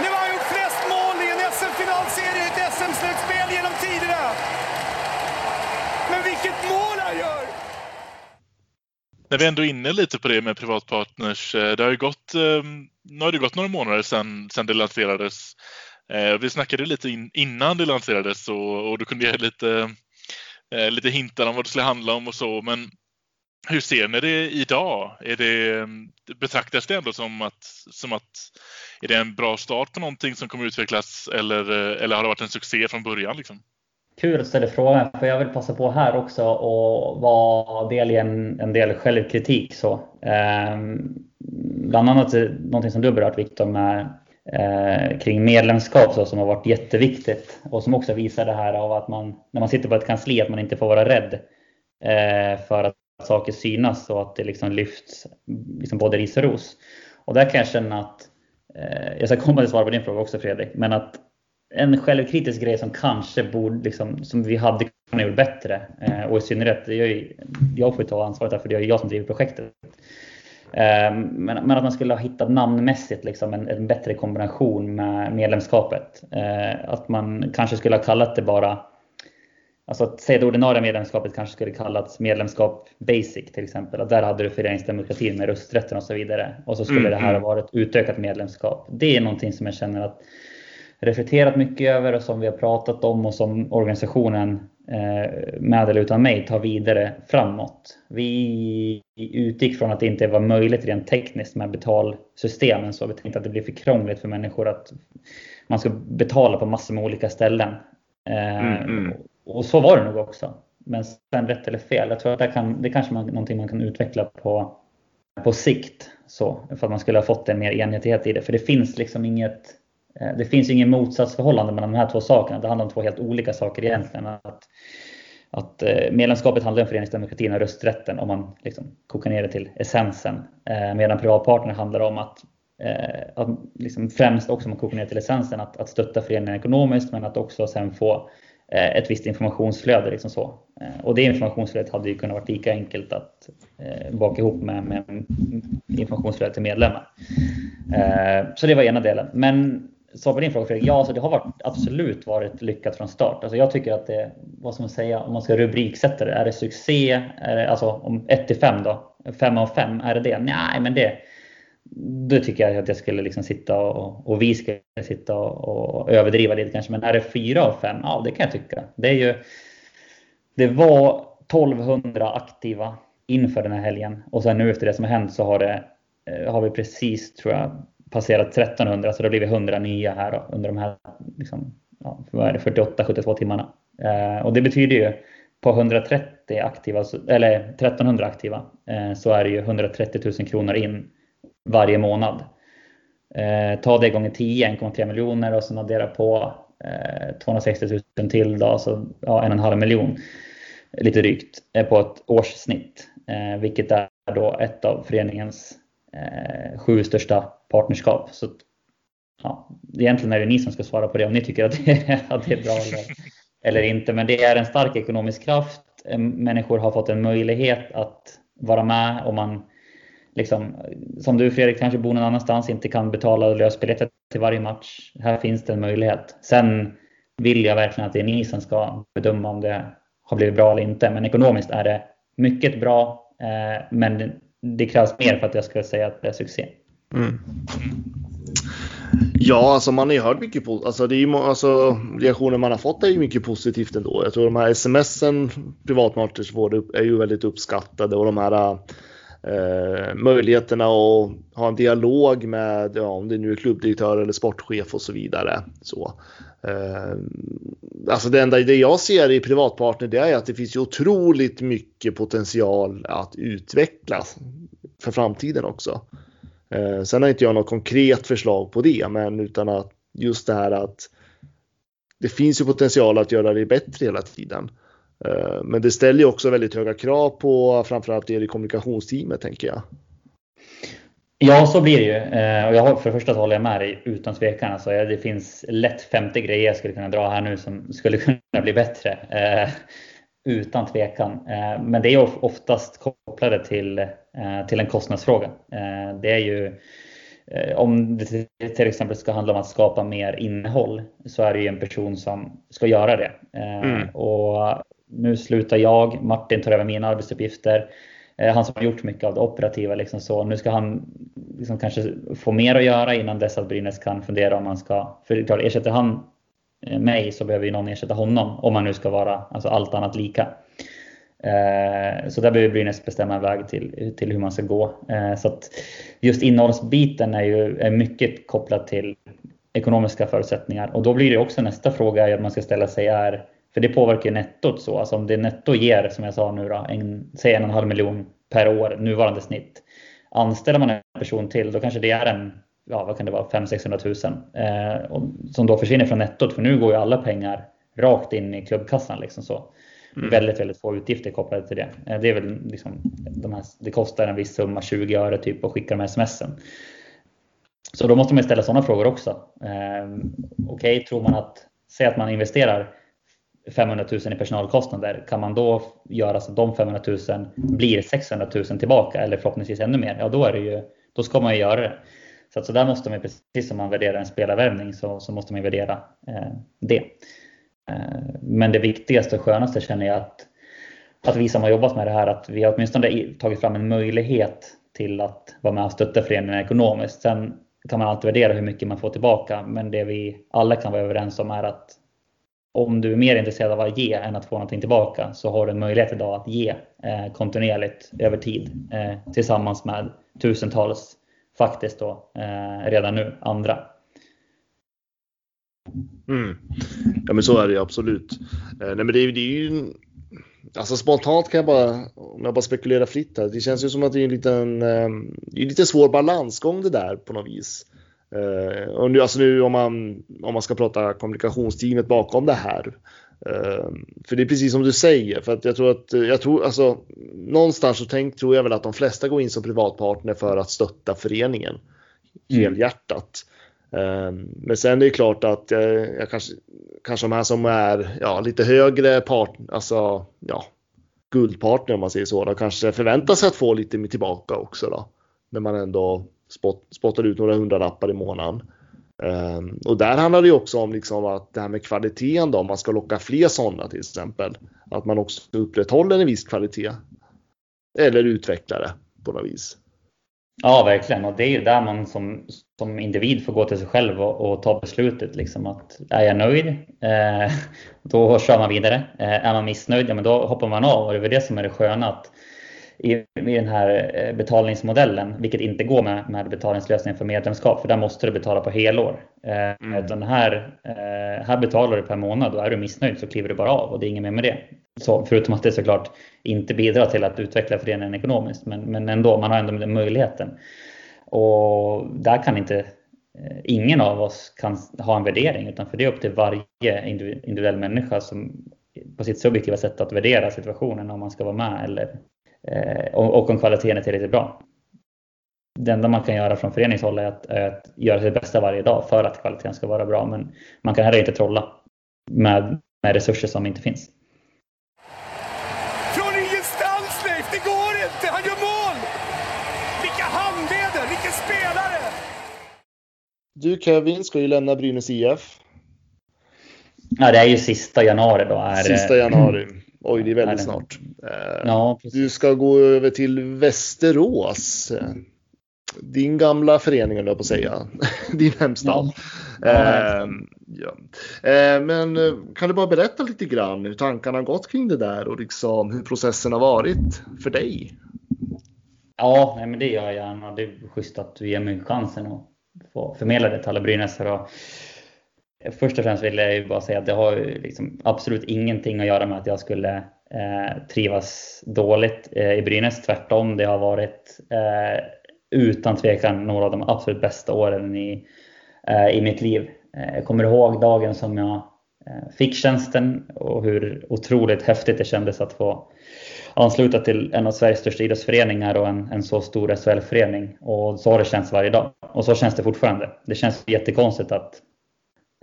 Nu har han gjort flest mål i en SM-finalserie i ett SM-slutspel genom tiderna. Men vilket mål han gör! När vi ändå är inne lite på det med privatpartners. Eh, det har ju gått, ehm, nu har det gått några månader sedan, sedan det lanserades. Eh, vi snackade lite in, innan det lanserades och, och du kunde ge lite, eh, lite hintar om vad det skulle handla om och så. Men hur ser ni det idag? Är det, ehm, betraktas det ändå som att, som att är det en bra start på någonting som kommer utvecklas eller, eller har det varit en succé från början? Liksom? Kul att du ställer frågan, för jag vill passa på här också och vara del i en, en del självkritik. Så, eh, bland annat någonting som du berört Viktor med eh, kring medlemskap så, som har varit jätteviktigt och som också visar det här av att man när man sitter på ett kansli att man inte får vara rädd eh, för att saker synas och att det liksom lyfts liksom både ris och ros. Och där kan jag känna att, eh, jag ska komma till svar på din fråga också Fredrik, men att en självkritisk grej som kanske borde, liksom, som vi hade kunnat göra bättre. Eh, och i synnerhet, jag, jag får ta ansvaret där för det är jag som driver projektet. Eh, men, men, att man skulle ha hittat namnmässigt liksom, en, en bättre kombination med medlemskapet. Eh, att man kanske skulle ha kallat det bara Alltså att säga det ordinarie medlemskapet kanske skulle kallats medlemskap basic till exempel. Att där hade du föreningsdemokratin med rösträtten och så vidare. Och så skulle mm, det här mm. ha varit utökat medlemskap. Det är någonting som jag känner att reflekterat mycket över och som vi har pratat om och som organisationen eh, med eller utan mig tar vidare framåt. Vi utgick från att det inte var möjligt rent tekniskt med betalsystemen så vi tänkte att det blir för krångligt för människor att man ska betala på massor med olika ställen. Eh, mm, mm. Och så var det nog också. Men sen rätt eller fel, jag tror att det, kan, det kanske man, någonting man kan utveckla på, på sikt. Så, för att man skulle ha fått en mer enhetlighet i det. För det finns liksom inget Eh, det finns ingen motsatsförhållande mellan de här två sakerna. Det handlar om två helt olika saker egentligen. Att, att eh, medlemskapet handlar om föreningsdemokratin och rösträtten om man liksom kokar ner det till essensen. Eh, medan privatpartner handlar om att, att liksom främst också om man kokar ner till essensen att, att stötta föreningen ekonomiskt men att också sen få ett visst informationsflöde. Liksom så. Och det informationsflödet hade ju kunnat vara lika enkelt att baka ihop med, med informationsflödet till medlemmar. Så det var ena delen. Men svar på din fråga Fredrik. Ja, alltså det har varit, absolut varit lyckat från start. Alltså jag tycker att det, vad ska man säga, om man ska rubriksätta det. Är det succé? Är det, alltså om 1 till 5 då? 5 av 5, är det det? Nej, men det, då tycker jag att jag skulle liksom sitta och, och vi skulle sitta och, och överdriva lite kanske. Men är det 4 av 5? Ja, det kan jag tycka. Det är ju, det var 1200 aktiva inför den här helgen och sen nu efter det som har hänt så har det eh, har vi precis, tror jag, passerat 1300 så det har blivit 100 nya här då, under de här liksom, ja, 48-72 timmarna. Eh, och det betyder ju på 130 aktiva, eller 1300 aktiva, eh, så är det ju 130 000 kronor in varje månad. Eh, ta det gånger 10, 1,3 miljoner och sen addera på eh, 260 000 till då, så ja, en och en halv miljon lite drygt eh, på ett årssnitt. Eh, vilket är då ett av föreningens eh, sju största partnerskap. Så ja, egentligen är det ni som ska svara på det om ni tycker att det är, *laughs* att det är bra eller, eller inte. Men det är en stark ekonomisk kraft. Människor har fått en möjlighet att vara med om man liksom, som du Fredrik kanske bor någon annanstans, inte kan betala lösbiljetter till varje match. Här finns det en möjlighet. Sen vill jag verkligen att det är ni som ska bedöma om det har blivit bra eller inte. Men ekonomiskt är det mycket bra. Eh, men det krävs mer för att jag ska säga att det är succé. Mm. Ja, alltså man har ju hört mycket positivt. alltså, det är ju, alltså reaktioner man har fått är ju mycket positivt ändå. Jag tror de här smsen privatmarknads får är ju väldigt uppskattade och de här eh, möjligheterna att ha en dialog med, ja, om det nu är klubbdirektör eller sportchef och så vidare. Så, eh, alltså det enda det jag ser i privatpartner det är att det finns ju otroligt mycket potential att utvecklas för framtiden också. Eh, sen har inte jag något konkret förslag på det, men utan att just det här att det finns ju potential att göra det bättre hela tiden. Eh, men det ställer ju också väldigt höga krav på framförallt er i kommunikationsteamet tänker jag. Ja, så blir det ju. Eh, och jag, för det första håller jag med dig utan tvekan. Alltså, det finns lätt 50 grejer jag skulle kunna dra här nu som skulle *laughs* kunna bli bättre. Eh, Eh, utan tvekan. Men det är oftast kopplade till, till en kostnadsfråga. Det är ju om det till exempel ska handla om att skapa mer innehåll så är det ju en person som ska göra det. Mm. Och nu slutar jag, Martin tar över mina arbetsuppgifter. Eh, han som har gjort mycket av det operativa. Liksom så. Nu ska han liksom kanske få mer att göra innan dess att Brynäs kan fundera om han ska... För klart, ersätter han eh, Eh, mig så behöver ju någon ersätta honom om man nu ska vara alltså allt annat lika. Eh, så där behöver Brynäs bestämma en väg till, till hur man ska gå. Eh, så att just innehållsbiten är ju är mycket kopplat till ekonomiska förutsättningar och då blir det också nästa fråga att man ska ställa sig är för det påverkar ju nettot så. Alltså om det netto ger, som jag sa nu då, en, säg en och en halv miljon per år, nuvarande snitt. Anställer man en person till, då kanske det är en, ja vad kan det vara, 500-600 000. Eh, och, som då försvinner från nettot, för nu går ju alla pengar rakt in i klubbkassan. Liksom så. Mm. Väldigt, väldigt få utgifter kopplade till det. Eh, det är väl liksom, de här, det kostar en viss summa, 20 öre typ, att skicka de smsen. Så då måste man ställa sådana frågor också. Eh, Okej, okay, tror man att, säg att man investerar 500 000 i personalkostnader, kan man då göra så att de 500 000 blir 600 000 tillbaka eller förhoppningsvis ännu mer, ja då, är det ju, då ska man ju göra det. Så, att så där måste man, precis som man värderar en spelarvärvning, så, så måste man värdera eh, det. Eh, men det viktigaste och skönaste känner jag att, att vi som har jobbat med det här, att vi har åtminstone tagit fram en möjlighet till att vara med och stötta föreningen ekonomiskt. Sen kan man alltid värdera hur mycket man får tillbaka, men det vi alla kan vara överens om är att om du är mer intresserad av att ge än att få någonting tillbaka så har du en möjlighet idag att ge eh, kontinuerligt över tid eh, tillsammans med tusentals faktiskt då eh, redan nu andra. Mm. Ja men så är det ju absolut. Eh, nej men det är, det är ju Alltså spontant kan jag bara, om jag bara spekulerar fritt här, det känns ju som att det är en liten, eh, det är lite svår balansgång det där på något vis. Eh, och nu, alltså nu om man, om man ska prata kommunikationsteamet bakom det här. Uh, för det är precis som du säger, för att jag tror att, jag tror alltså någonstans så tänk, tror jag väl att de flesta går in som privatpartner för att stötta föreningen. Mm. Helhjärtat. Uh, men sen är det klart att jag, jag kanske, kanske de här som är ja, lite högre part, alltså ja, guldpartner om man säger så, då kanske förväntar sig att få lite tillbaka också då. När man ändå spott, spottar ut några hundralappar i månaden. Um, och där handlar det också om liksom att det här med kvaliteten då, om man ska locka fler sådana till exempel. Att man också upprätthåller en viss kvalitet. Eller utvecklar det på något vis. Ja, verkligen. Och det är ju där man som, som individ får gå till sig själv och, och ta beslutet. Liksom att är jag nöjd, eh, då kör man vidare. Eh, är man missnöjd, ja, men då hoppar man av. Och det är väl det som är det sköna. Att i, i den här eh, betalningsmodellen, vilket inte går med, med betalningslösningen för medlemskap, för där måste du betala på helår. Eh, mm. Utan här, eh, här betalar du per månad och är du missnöjd så kliver du bara av och det är inget mer med det. Så, förutom att det såklart inte bidrar till att utveckla föreningen ekonomiskt, men, men ändå, man har ändå den möjligheten. Och där kan inte ingen av oss kan ha en värdering, utan för det är upp till varje individuell människa som på sitt subjektiva sätt att värdera situationen om man ska vara med eller och om kvaliteten är tillräckligt bra. Det enda man kan göra från föreningshåll är att, är att göra sitt bästa varje dag för att kvaliteten ska vara bra. Men man kan heller inte trolla med, med resurser som inte finns. Från ingenstans Leif, det går inte! Han gör mål! Vilka handleder, vilken spelare! Du Kevin ska ju lämna Brynäs IF. Ja, det är ju sista januari då. Är, sista januari. Oj, det är väldigt snart. Eh, ja, du ska gå över till Västerås. Din gamla förening, jag på att säga. *laughs* Din hemstad. Ja. Eh, ja. Eh, men eh, kan du bara berätta lite grann hur tankarna har gått kring det där och liksom hur processen har varit för dig? Ja, nej, men det gör jag gärna. Det är schysst att du ger mig chansen att få förmedla det till alla brynäsare. Först och främst vill jag ju bara säga att det har liksom absolut ingenting att göra med att jag skulle eh, trivas dåligt eh, i Brynäs. Tvärtom, det har varit eh, utan tvekan några av de absolut bästa åren i, eh, i mitt liv. Eh, jag kommer ihåg dagen som jag eh, fick tjänsten och hur otroligt häftigt det kändes att få ansluta till en av Sveriges största idrottsföreningar och en, en så stor SHL-förening. Och så har det känts varje dag. Och så känns det fortfarande. Det känns jättekonstigt att,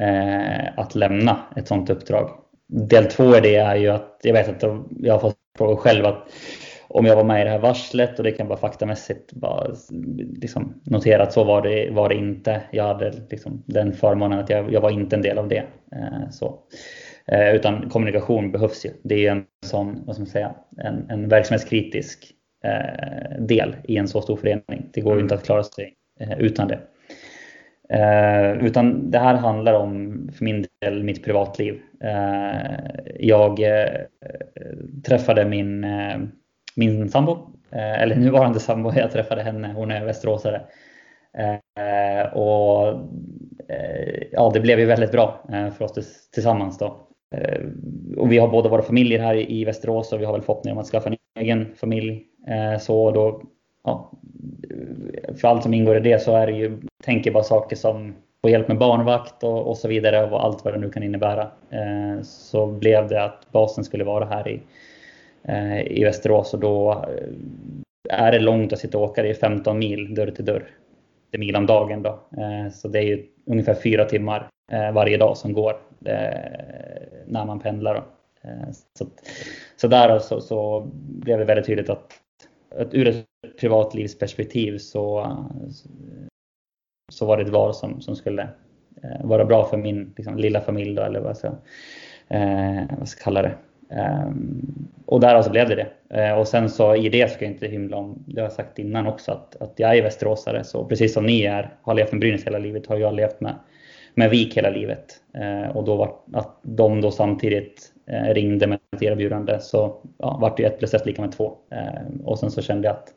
eh, att lämna ett sådant uppdrag. Del två i det är ju att jag vet att jag har fått frågor själv att om jag var med i det här varslet och det kan bara faktamässigt bara liksom notera att så var det, var det inte. Jag hade liksom den förmånen att jag, jag var inte en del av det. Eh, så. Eh, utan kommunikation behövs ju. Det är en sån, vad ska man säga, en, en verksamhetskritisk eh, del i en så stor förening. Det går ju mm. inte att klara sig eh, utan det. Eh, utan det här handlar om, för min del, mitt privatliv. Eh, jag eh, träffade min, eh, min sambo, eh, eller *laughs* nuvarande sambo, jag träffade henne, hon är västeråsare. Eh, och ja, det blev ju väldigt bra för oss tillsammans då. Eh, och vi har båda våra familjer här i Västerås och vi har väl förhoppningar om att skaffa en egen familj. Eh, så då, ja, för allt som ingår i det så är det ju, tänker bara saker som få hjälp med barnvakt och, och så vidare och allt vad det nu kan innebära. Eh, så blev det att basen skulle vara här i, eh, i Västerås och då eh, är det långt att sitta och åka. Det är 15 mil dörr till dörr. Det är mil om dagen då. Eh, så det är ju ungefär fyra timmar varje dag som går när man pendlar. Eh, så, så där så, så blev det väldigt tydligt att, att ur ett privatlivsperspektiv så, så var det ett val som, som skulle eh, vara bra för min liksom, lilla familj då, eller vad jag ska, eh, vad ska kalla det. Um, och där alltså blev det det. Uh, och sen så i det ska jag inte hymla om, det har jag sagt innan också, att, att jag är västeråsare. Så precis som ni är, har levt med Brynäs hela livet, har jag levt med med VIK hela livet. Eh, och då var, att de då samtidigt eh, ringde med ett erbjudande så ja, vart det ett plus ett lika med två. Eh, och sen så kände jag att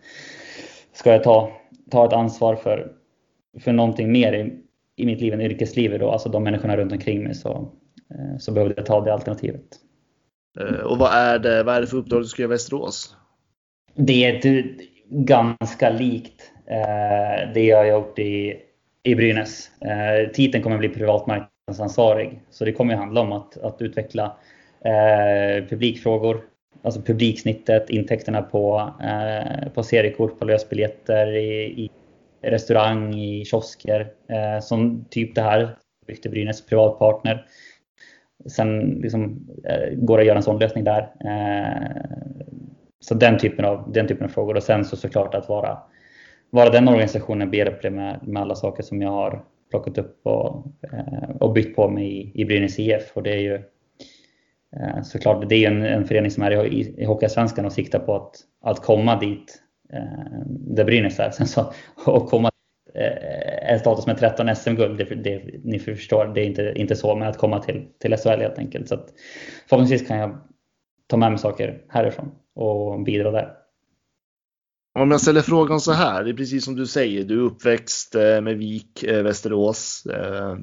ska jag ta, ta ett ansvar för, för någonting mer i, i mitt liv än yrkeslivet, då, alltså de människorna runt omkring mig, så, så behövde jag ta det alternativet. Och vad är det, vad är det för uppdrag du ska göra i Västerås? Det är ett, ganska likt det jag har gjort i i Brynäs. Eh, titeln kommer bli privatmarknadsansvarig. Så det kommer ju handla om att, att utveckla eh, publikfrågor, alltså publiksnittet, intäkterna på, eh, på seriekort, på lösbiljetter, i, i restaurang, i kiosker. Eh, som typ det här, byggt Brynäs privatpartner. Sen liksom, eh, går det att göra en sån lösning där. Eh, så den typen, av, den typen av frågor. Och sen så såklart att vara vara den organisationen behjälplig med, med alla saker som jag har plockat upp och, eh, och byggt på mig i, i Brynäs IF. Och det är ju Eh, såklart det är en, en förening som är i, i Hockeyallsvenskan och siktar på att, att komma dit eh, där Brynäs är. Sen så, *laughs* och komma eh, en status med 13 SM-guld, det, det, ni förstår, det är inte, inte så, men att komma till, till SHL helt enkelt. Så att, förhoppningsvis kan jag ta med mig saker härifrån och bidra där. Om jag ställer frågan så här, det är precis som du säger, du är uppväxt eh, med Vik, eh, Västerås. Eh,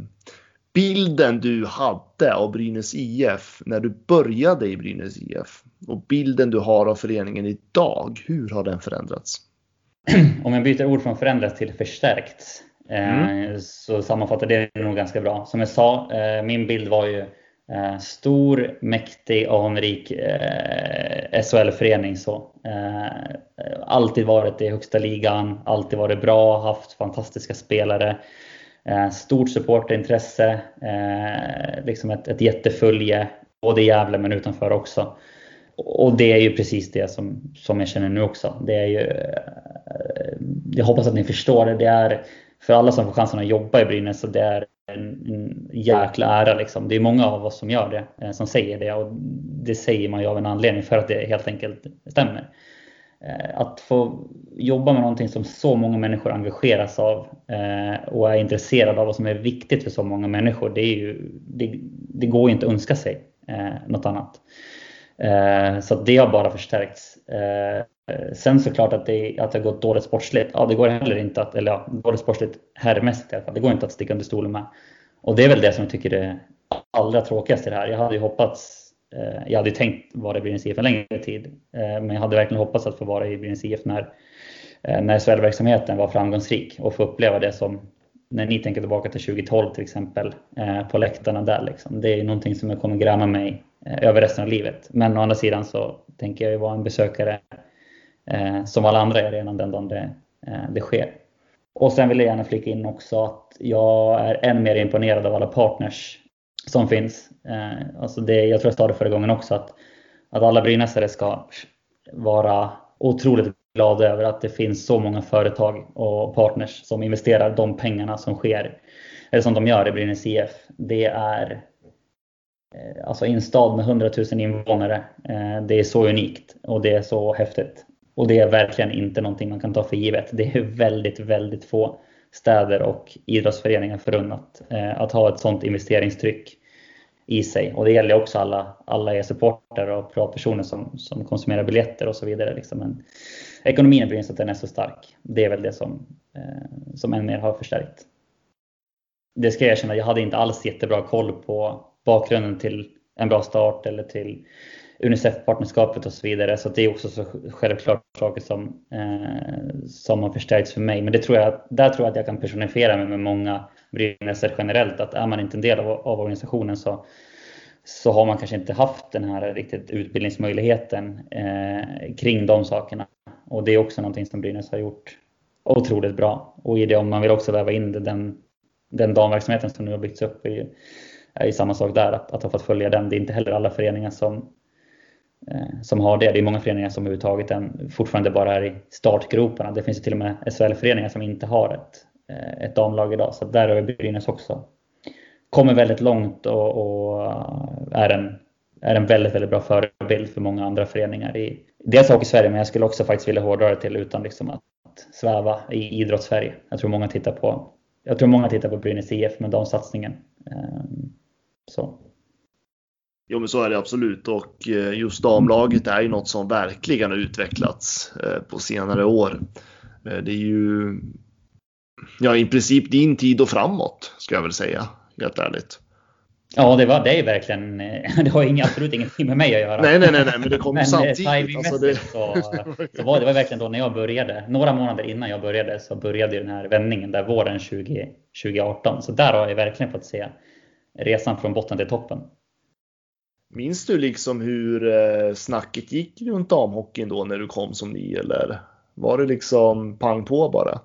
Eh, bilden du hade av Brynäs IF när du började i Brynäs IF och bilden du har av föreningen idag, hur har den förändrats? *clears throat* Om jag byter ord från förändrats till förstärkts mm. så sammanfattar det nog ganska bra. Som jag sa, min bild var ju Eh, stor, mäktig, anrik eh, SHL-förening. Så. Eh, alltid varit i högsta ligan, alltid varit bra, haft fantastiska spelare. Eh, stort supporterintresse, eh, liksom ett, ett jättefölje, både i Gävle men utanför också. Och det är ju precis det som, som jag känner nu också. Det är ju, eh, jag hoppas att ni förstår det. Det är för alla som får chansen att jobba i Brynäs, så det är en, en jäkla ära. Liksom. Det är många av oss som gör det, eh, som säger det och det säger man ju av en anledning för att det helt enkelt stämmer. Eh, att få jobba med någonting som så många människor engageras av eh, och är intresserade av och som är viktigt för så många människor, det, är ju, det, det går ju inte att önska sig eh, något annat. Eh, så det har bara förstärkts. Eh, sen såklart att det, att det har gått dåligt sportsligt. Ja, det går heller inte att, eller ja, dåligt sportsligt herrmässigt i alla fall. Det går inte att sticka under stolen med. Och det är väl det som jag tycker är allra tråkigast i det här. Jag hade ju hoppats, Eh, jag hade tänkt vara i Brynäs IF en längre tid. Eh, men jag hade verkligen hoppats att få vara i Brynäs IF när, eh, när SHL-verksamheten var framgångsrik och få uppleva det som när ni tänker tillbaka till 2012 till exempel, eh, på läktarna där. Liksom. Det är någonting som jag kommer gräma mig eh, över resten av livet. Men å andra sidan så tänker jag ju vara en besökare eh, som alla andra är redan den dagen det, det sker. Och sen vill jag gärna flika in också att jag är än mer imponerad av alla partners som finns. Eh, alltså det, jag tror jag sa det förra gången också, att, att alla brynäsare ska vara otroligt glada över att det finns så många företag och partners som investerar de pengarna som sker, eller som de gör i Brynäs IF. Det är eh, alltså i en stad med 100 000 invånare. Eh, det är så unikt och det är så häftigt. Och det är verkligen inte någonting man kan ta för givet. Det är väldigt, väldigt få städer och idrottsföreningar förunnat eh, att ha ett sådant investeringstryck i sig. Och det gäller också alla, alla e-supporter och privatpersoner som, som konsumerar biljetter och så vidare. Liksom. Men ekonomin i Brynäs att den är så stark. Det är väl det som, eh, som än mer har förstärkt. Det ska jag erkänna, jag hade inte alls jättebra koll på bakgrunden till en bra start eller till Unicef-partnerskapet och så vidare. Så det är också så självklart saker som, eh, som har förstärkts för mig. Men det tror jag, där tror jag att jag kan personifiera mig med många Brynäs generellt. Att är man inte en del av, av organisationen så, så har man kanske inte haft den här riktigt utbildningsmöjligheten eh, kring de sakerna. Och det är också någonting som Brynäs har gjort otroligt bra. Och i det, om man vill också väva in det, den, den damverksamheten som nu har byggts upp, är, är samma sak där, att, att ha fått följa den. Det är inte heller alla föreningar som, Eh, som har det. Det är många föreningar som överhuvudtaget än, fortfarande bara är i startgroparna. Det finns ju till och med SHL-föreningar som inte har ett, eh, ett damlag idag. Så där har Brynäs också kommer väldigt långt och, och eh, är, en, är en väldigt, väldigt bra förebild för många andra föreningar i dels i Sverige, men jag skulle också faktiskt vilja hårdra det till utan liksom att sväva i idrottssverige. Jag tror många tittar på jag tror många tittar på Brynäs IF med damsatsningen. Ehm, så. Jo men så är det absolut och eh, just damlaget är ju något som verkligen har utvecklats eh, på senare år. Eh, det är ju ja, i princip din tid och framåt ska jag väl säga, helt ärligt. Ja, det, var, det är verkligen, *laughs* det har inga, absolut ingenting med mig att göra. Nej, nej, nej, nej men det kom ju *laughs* samtidigt. Alltså det... Så, *laughs* så var det var verkligen då när jag började, några månader innan jag började så började den här vändningen där våren 20, 2018. Så där har jag verkligen fått se resan från botten till toppen. Minns du liksom hur eh, snacket gick runt damhockeyn då när du kom som ny eller var det liksom pang på bara?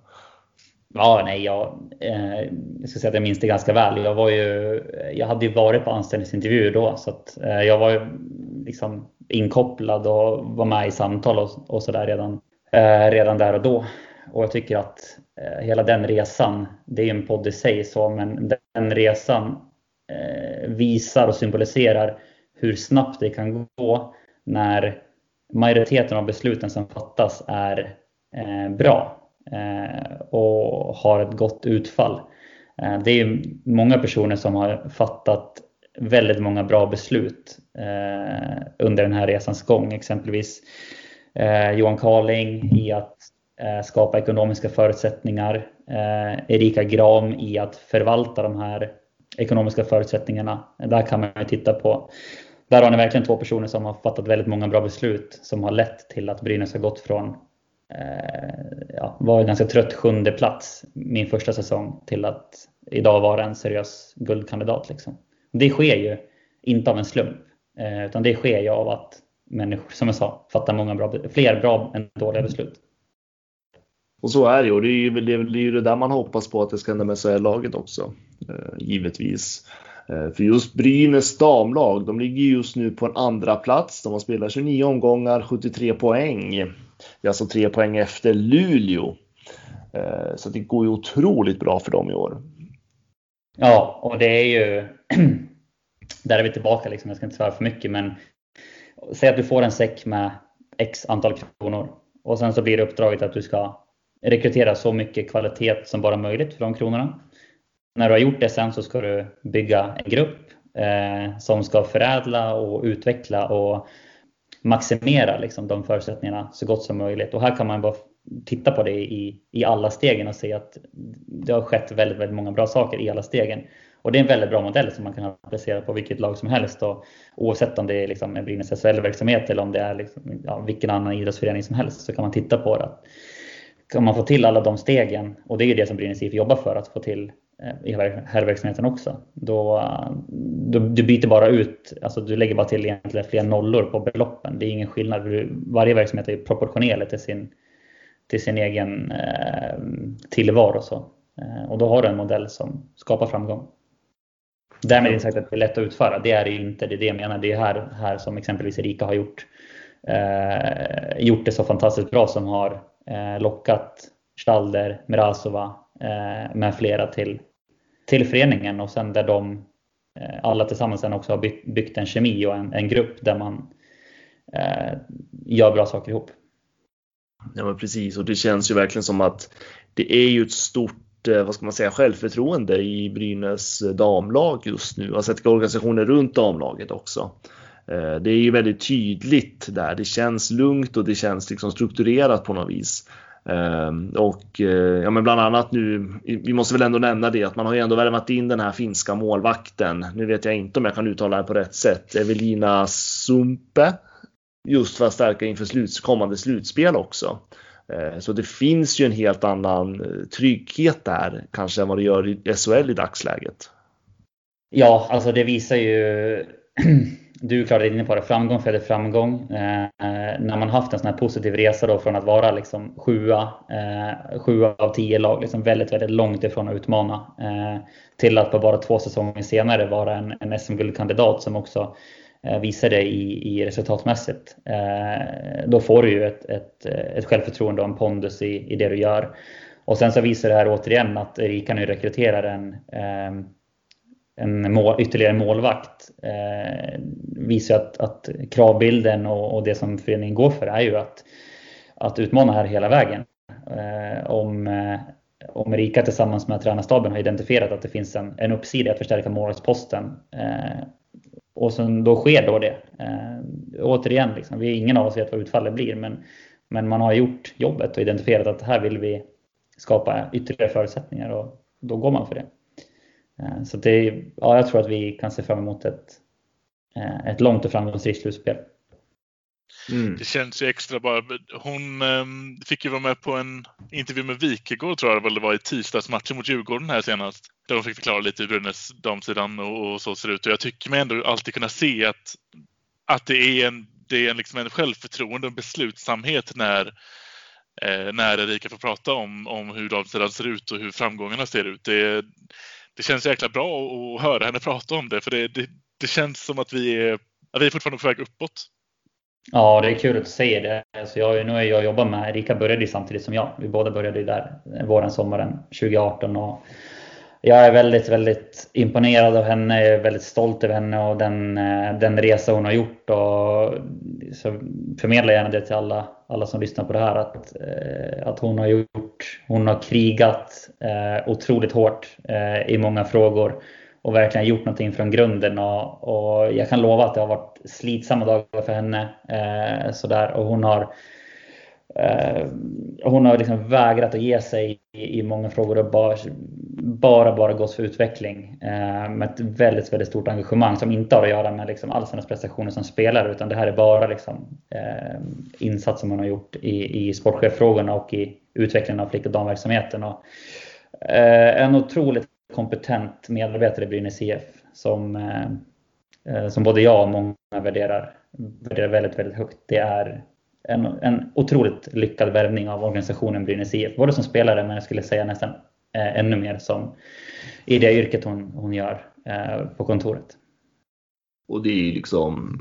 Ja, nej, jag, eh, jag ska säga att jag minns det ganska väl. Jag, var ju, jag hade ju varit på anställningsintervjuer då, så att, eh, jag var ju liksom inkopplad och var med i samtal och, och sådär redan, eh, redan där och då. Och jag tycker att eh, hela den resan, det är ju en podd i sig, så, men den resan eh, visar och symboliserar hur snabbt det kan gå när majoriteten av besluten som fattas är eh, bra Eh, och har ett gott utfall. Eh, det är många personer som har fattat väldigt många bra beslut eh, under den här resans gång. Exempelvis eh, Johan Carling i att eh, skapa ekonomiska förutsättningar. Eh, Erika Gram i att förvalta de här ekonomiska förutsättningarna. Där kan man ju titta på. Där har ni verkligen två personer som har fattat väldigt många bra beslut som har lett till att Brynäs har gått från Eh, ja, var en ganska trött sjunde plats min första säsong till att idag vara en seriös guldkandidat. Liksom. Det sker ju inte av en slump, eh, utan det sker ju av att människor, som jag sa, fattar många bra, fler bra än dåliga beslut. Och så är det ju. Det är ju det, är ju det där man hoppas på att det ska hända med SHL-laget också. Eh, givetvis. Eh, för just Brynäs damlag, de ligger just nu på en andra plats. De har spelat 29 omgångar, 73 poäng. Det är alltså tre poäng efter Luleå. Eh, så det går ju otroligt bra för dem i år. Ja, och det är ju... *clears throat* Där är vi tillbaka, liksom. jag ska inte svära för mycket, men säg att du får en säck med x antal kronor och sen så blir det uppdraget att du ska rekrytera så mycket kvalitet som bara möjligt för de kronorna. När du har gjort det sen så ska du bygga en grupp eh, som ska förädla och utveckla och maximera liksom, de förutsättningarna så gott som möjligt. Och här kan man bara titta på det i, i alla stegen och se att det har skett väldigt, väldigt många bra saker i alla stegen. Och det är en väldigt bra modell som man kan applicera på vilket lag som helst. Och oavsett om det är liksom en Brynäs SHL-verksamhet eller om det är liksom, ja, vilken annan idrottsförening som helst så kan man titta på det. Kan man få till alla de stegen, och det är ju det som Brynäs IF jobbar för, att få till Eh, i herrverksamheten också. Då, eh, då, du byter bara ut, alltså du lägger bara till egentligen fler nollor på beloppen. Det är ingen skillnad. Varje verksamhet är proportionell till sin, till sin egen eh, tillvaro. Så. Eh, och då har du en modell som skapar framgång. Därmed inte sagt att det är lätt att utföra. Det är det ju inte. Det är det jag menar. Det är här, här som exempelvis Erika har gjort, eh, gjort det så fantastiskt bra som har eh, lockat Stalder, Mirasova eh, med flera till, till föreningen och sen där de eh, alla tillsammans sen också har byggt, en kemi och en, en grupp där man eh, gör bra saker ihop. Ja men precis och det känns ju verkligen som att det är ju ett stort eh, vad ska man säga, självförtroende i Brynäs damlag just nu. Jag har sett organisationer runt damlaget också. Eh, det är ju väldigt tydligt där. Det känns lugnt och det känns liksom strukturerat på något vis. Ehm, och eh, ja, men bland annat nu, vi måste väl ändå nämna det att man har ju ändå värvat in den här finska målvakten. Nu vet jag inte om jag kan uttala det på rätt sätt. Evelina Sumpe. Just för att stärka inför sluts, kommande slutspel också. Eh, så det finns ju en helt annan eh, trygghet där kanske än vad det gör i SHL i dagsläget. Ja, alltså det visar ju du klarade inne på det, framgång föder framgång. Eh, när man haft en sån här positiv resa då från att vara liksom sjua, eh, sjua av tio lag, liksom väldigt, väldigt långt ifrån att utmana, eh, till att på bara två säsonger senare vara en, en SM-guldkandidat som också Eh, visar det i, i resultatmässigt. Eh, då får du ju ett, ett, ett självförtroende och en pondus i, i det du gör. Och sen så visar det här återigen att Erika nu rekryterar en, eh, en mål, ytterligare målvakt. Eh, visar att, att kravbilden och, och, det som föreningen går för är ju att, att utmana här hela vägen. Eh, om, eh, om Erika tillsammans med tränarstaben har identifierat att det finns en, en uppsida att förstärka målvaktsposten eh, och sen då sker då det. Eh, återigen, liksom, vi, ingen av oss vet vad utfallet blir, men, men man har gjort jobbet och identifierat att här vill vi skapa ytterligare förutsättningar och då går man för det. Eh, så det, ja, jag tror att vi kan se fram emot ett, eh, ett långt och framgångsrikt slutspel. Mm. Det känns ju extra bara. Hon um, fick ju vara med på en intervju med Wikegård tror jag väl det var i tisdagsmatchen mot Djurgården här senast. Där de fick förklara lite hur Brynäs damsidan och, och, så ser ut. Och jag tycker mig ändå alltid kunna se att, att det är en, det är en, liksom en självförtroende och beslutsamhet när, eh, när Erika får prata om, om hur damsidan ser ut och hur framgångarna ser ut. Det, det känns jäkla bra att höra henne prata om det för det, det, det känns som att vi är, att vi är fortfarande på väg uppåt. Ja, det är kul att du säger det. Alltså jag, nu är jag jobbar med, Erika började samtidigt som jag. Vi båda började där våren, sommaren 2018. Och jag är väldigt, väldigt imponerad av henne, jag är väldigt stolt över henne och den, eh, den resa hon har gjort. Och så förmedlar gärna det till alla, alla som lyssnar på det här att, eh, att hon har gjort, hon har krigat eh, otroligt hårt eh, i många frågor och verkligen gjort någonting från grunden. Och, och, jag kan lova att det har varit slitsamma dagar för henne. Eh, sådär. Och hon har, eh, hon har liksom vägrat att ge sig i, i många frågor och bara, bara, bara gått för utveckling. Eh, med ett väldigt, väldigt stort engagemang som inte har att göra med liksom alls hennes prestationer som spelare. Utan det här är bara liksom, eh, insatser man har gjort i, i sportcheffrågorna och i utvecklingen av flick och damverksamheten. Och, Eh, en otroligt kompetent medarbetare i Brynäs IF som, eh, eh, som både jag och många värderar, värderar väldigt, väldigt högt. Det är en, en otroligt lyckad värvning av organisationen Brynäs IF. Både som spelare men jag skulle säga nästan eh, ännu mer som i det yrket hon, hon gör eh, på kontoret. Och det är liksom,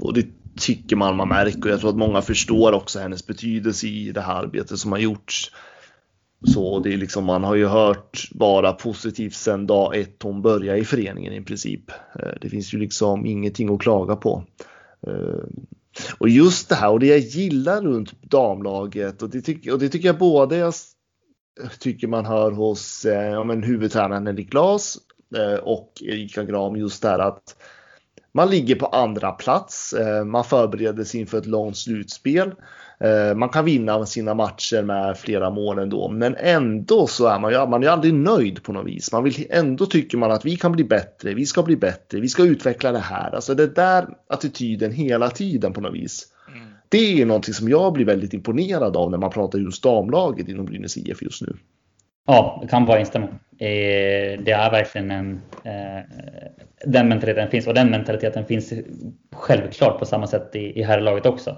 och det tycker man man märker och jag tror att många förstår också hennes betydelse i det här arbetet som har gjorts. Så det är liksom, man har ju hört bara positivt sedan dag ett hon började i föreningen i princip. Eh, det finns ju liksom ingenting att klaga på. Eh, och just det här och det jag gillar runt damlaget och det, tyck, och det tycker jag både jag tycker man hör hos eh, ja, men huvudtränaren Henrik Glas och Erika Gram just det här att man ligger på andra plats. Man förbereder sig inför ett långt slutspel. Eh, man kan vinna sina matcher med flera mål ändå, men ändå så är man ju, man är aldrig nöjd på något vis. Man vill ändå tycker man att vi kan bli bättre, vi ska bli bättre, vi ska utveckla det här. Alltså det där attityden hela tiden på något vis. Mm. Det är någonting som jag blir väldigt imponerad av när man pratar just damlaget inom Brynäs IF just nu. Ja, det kan bara instämma. Eh, det är verkligen en... Eh, den mentaliteten finns och den mentaliteten finns självklart på samma sätt i, i herrlaget också.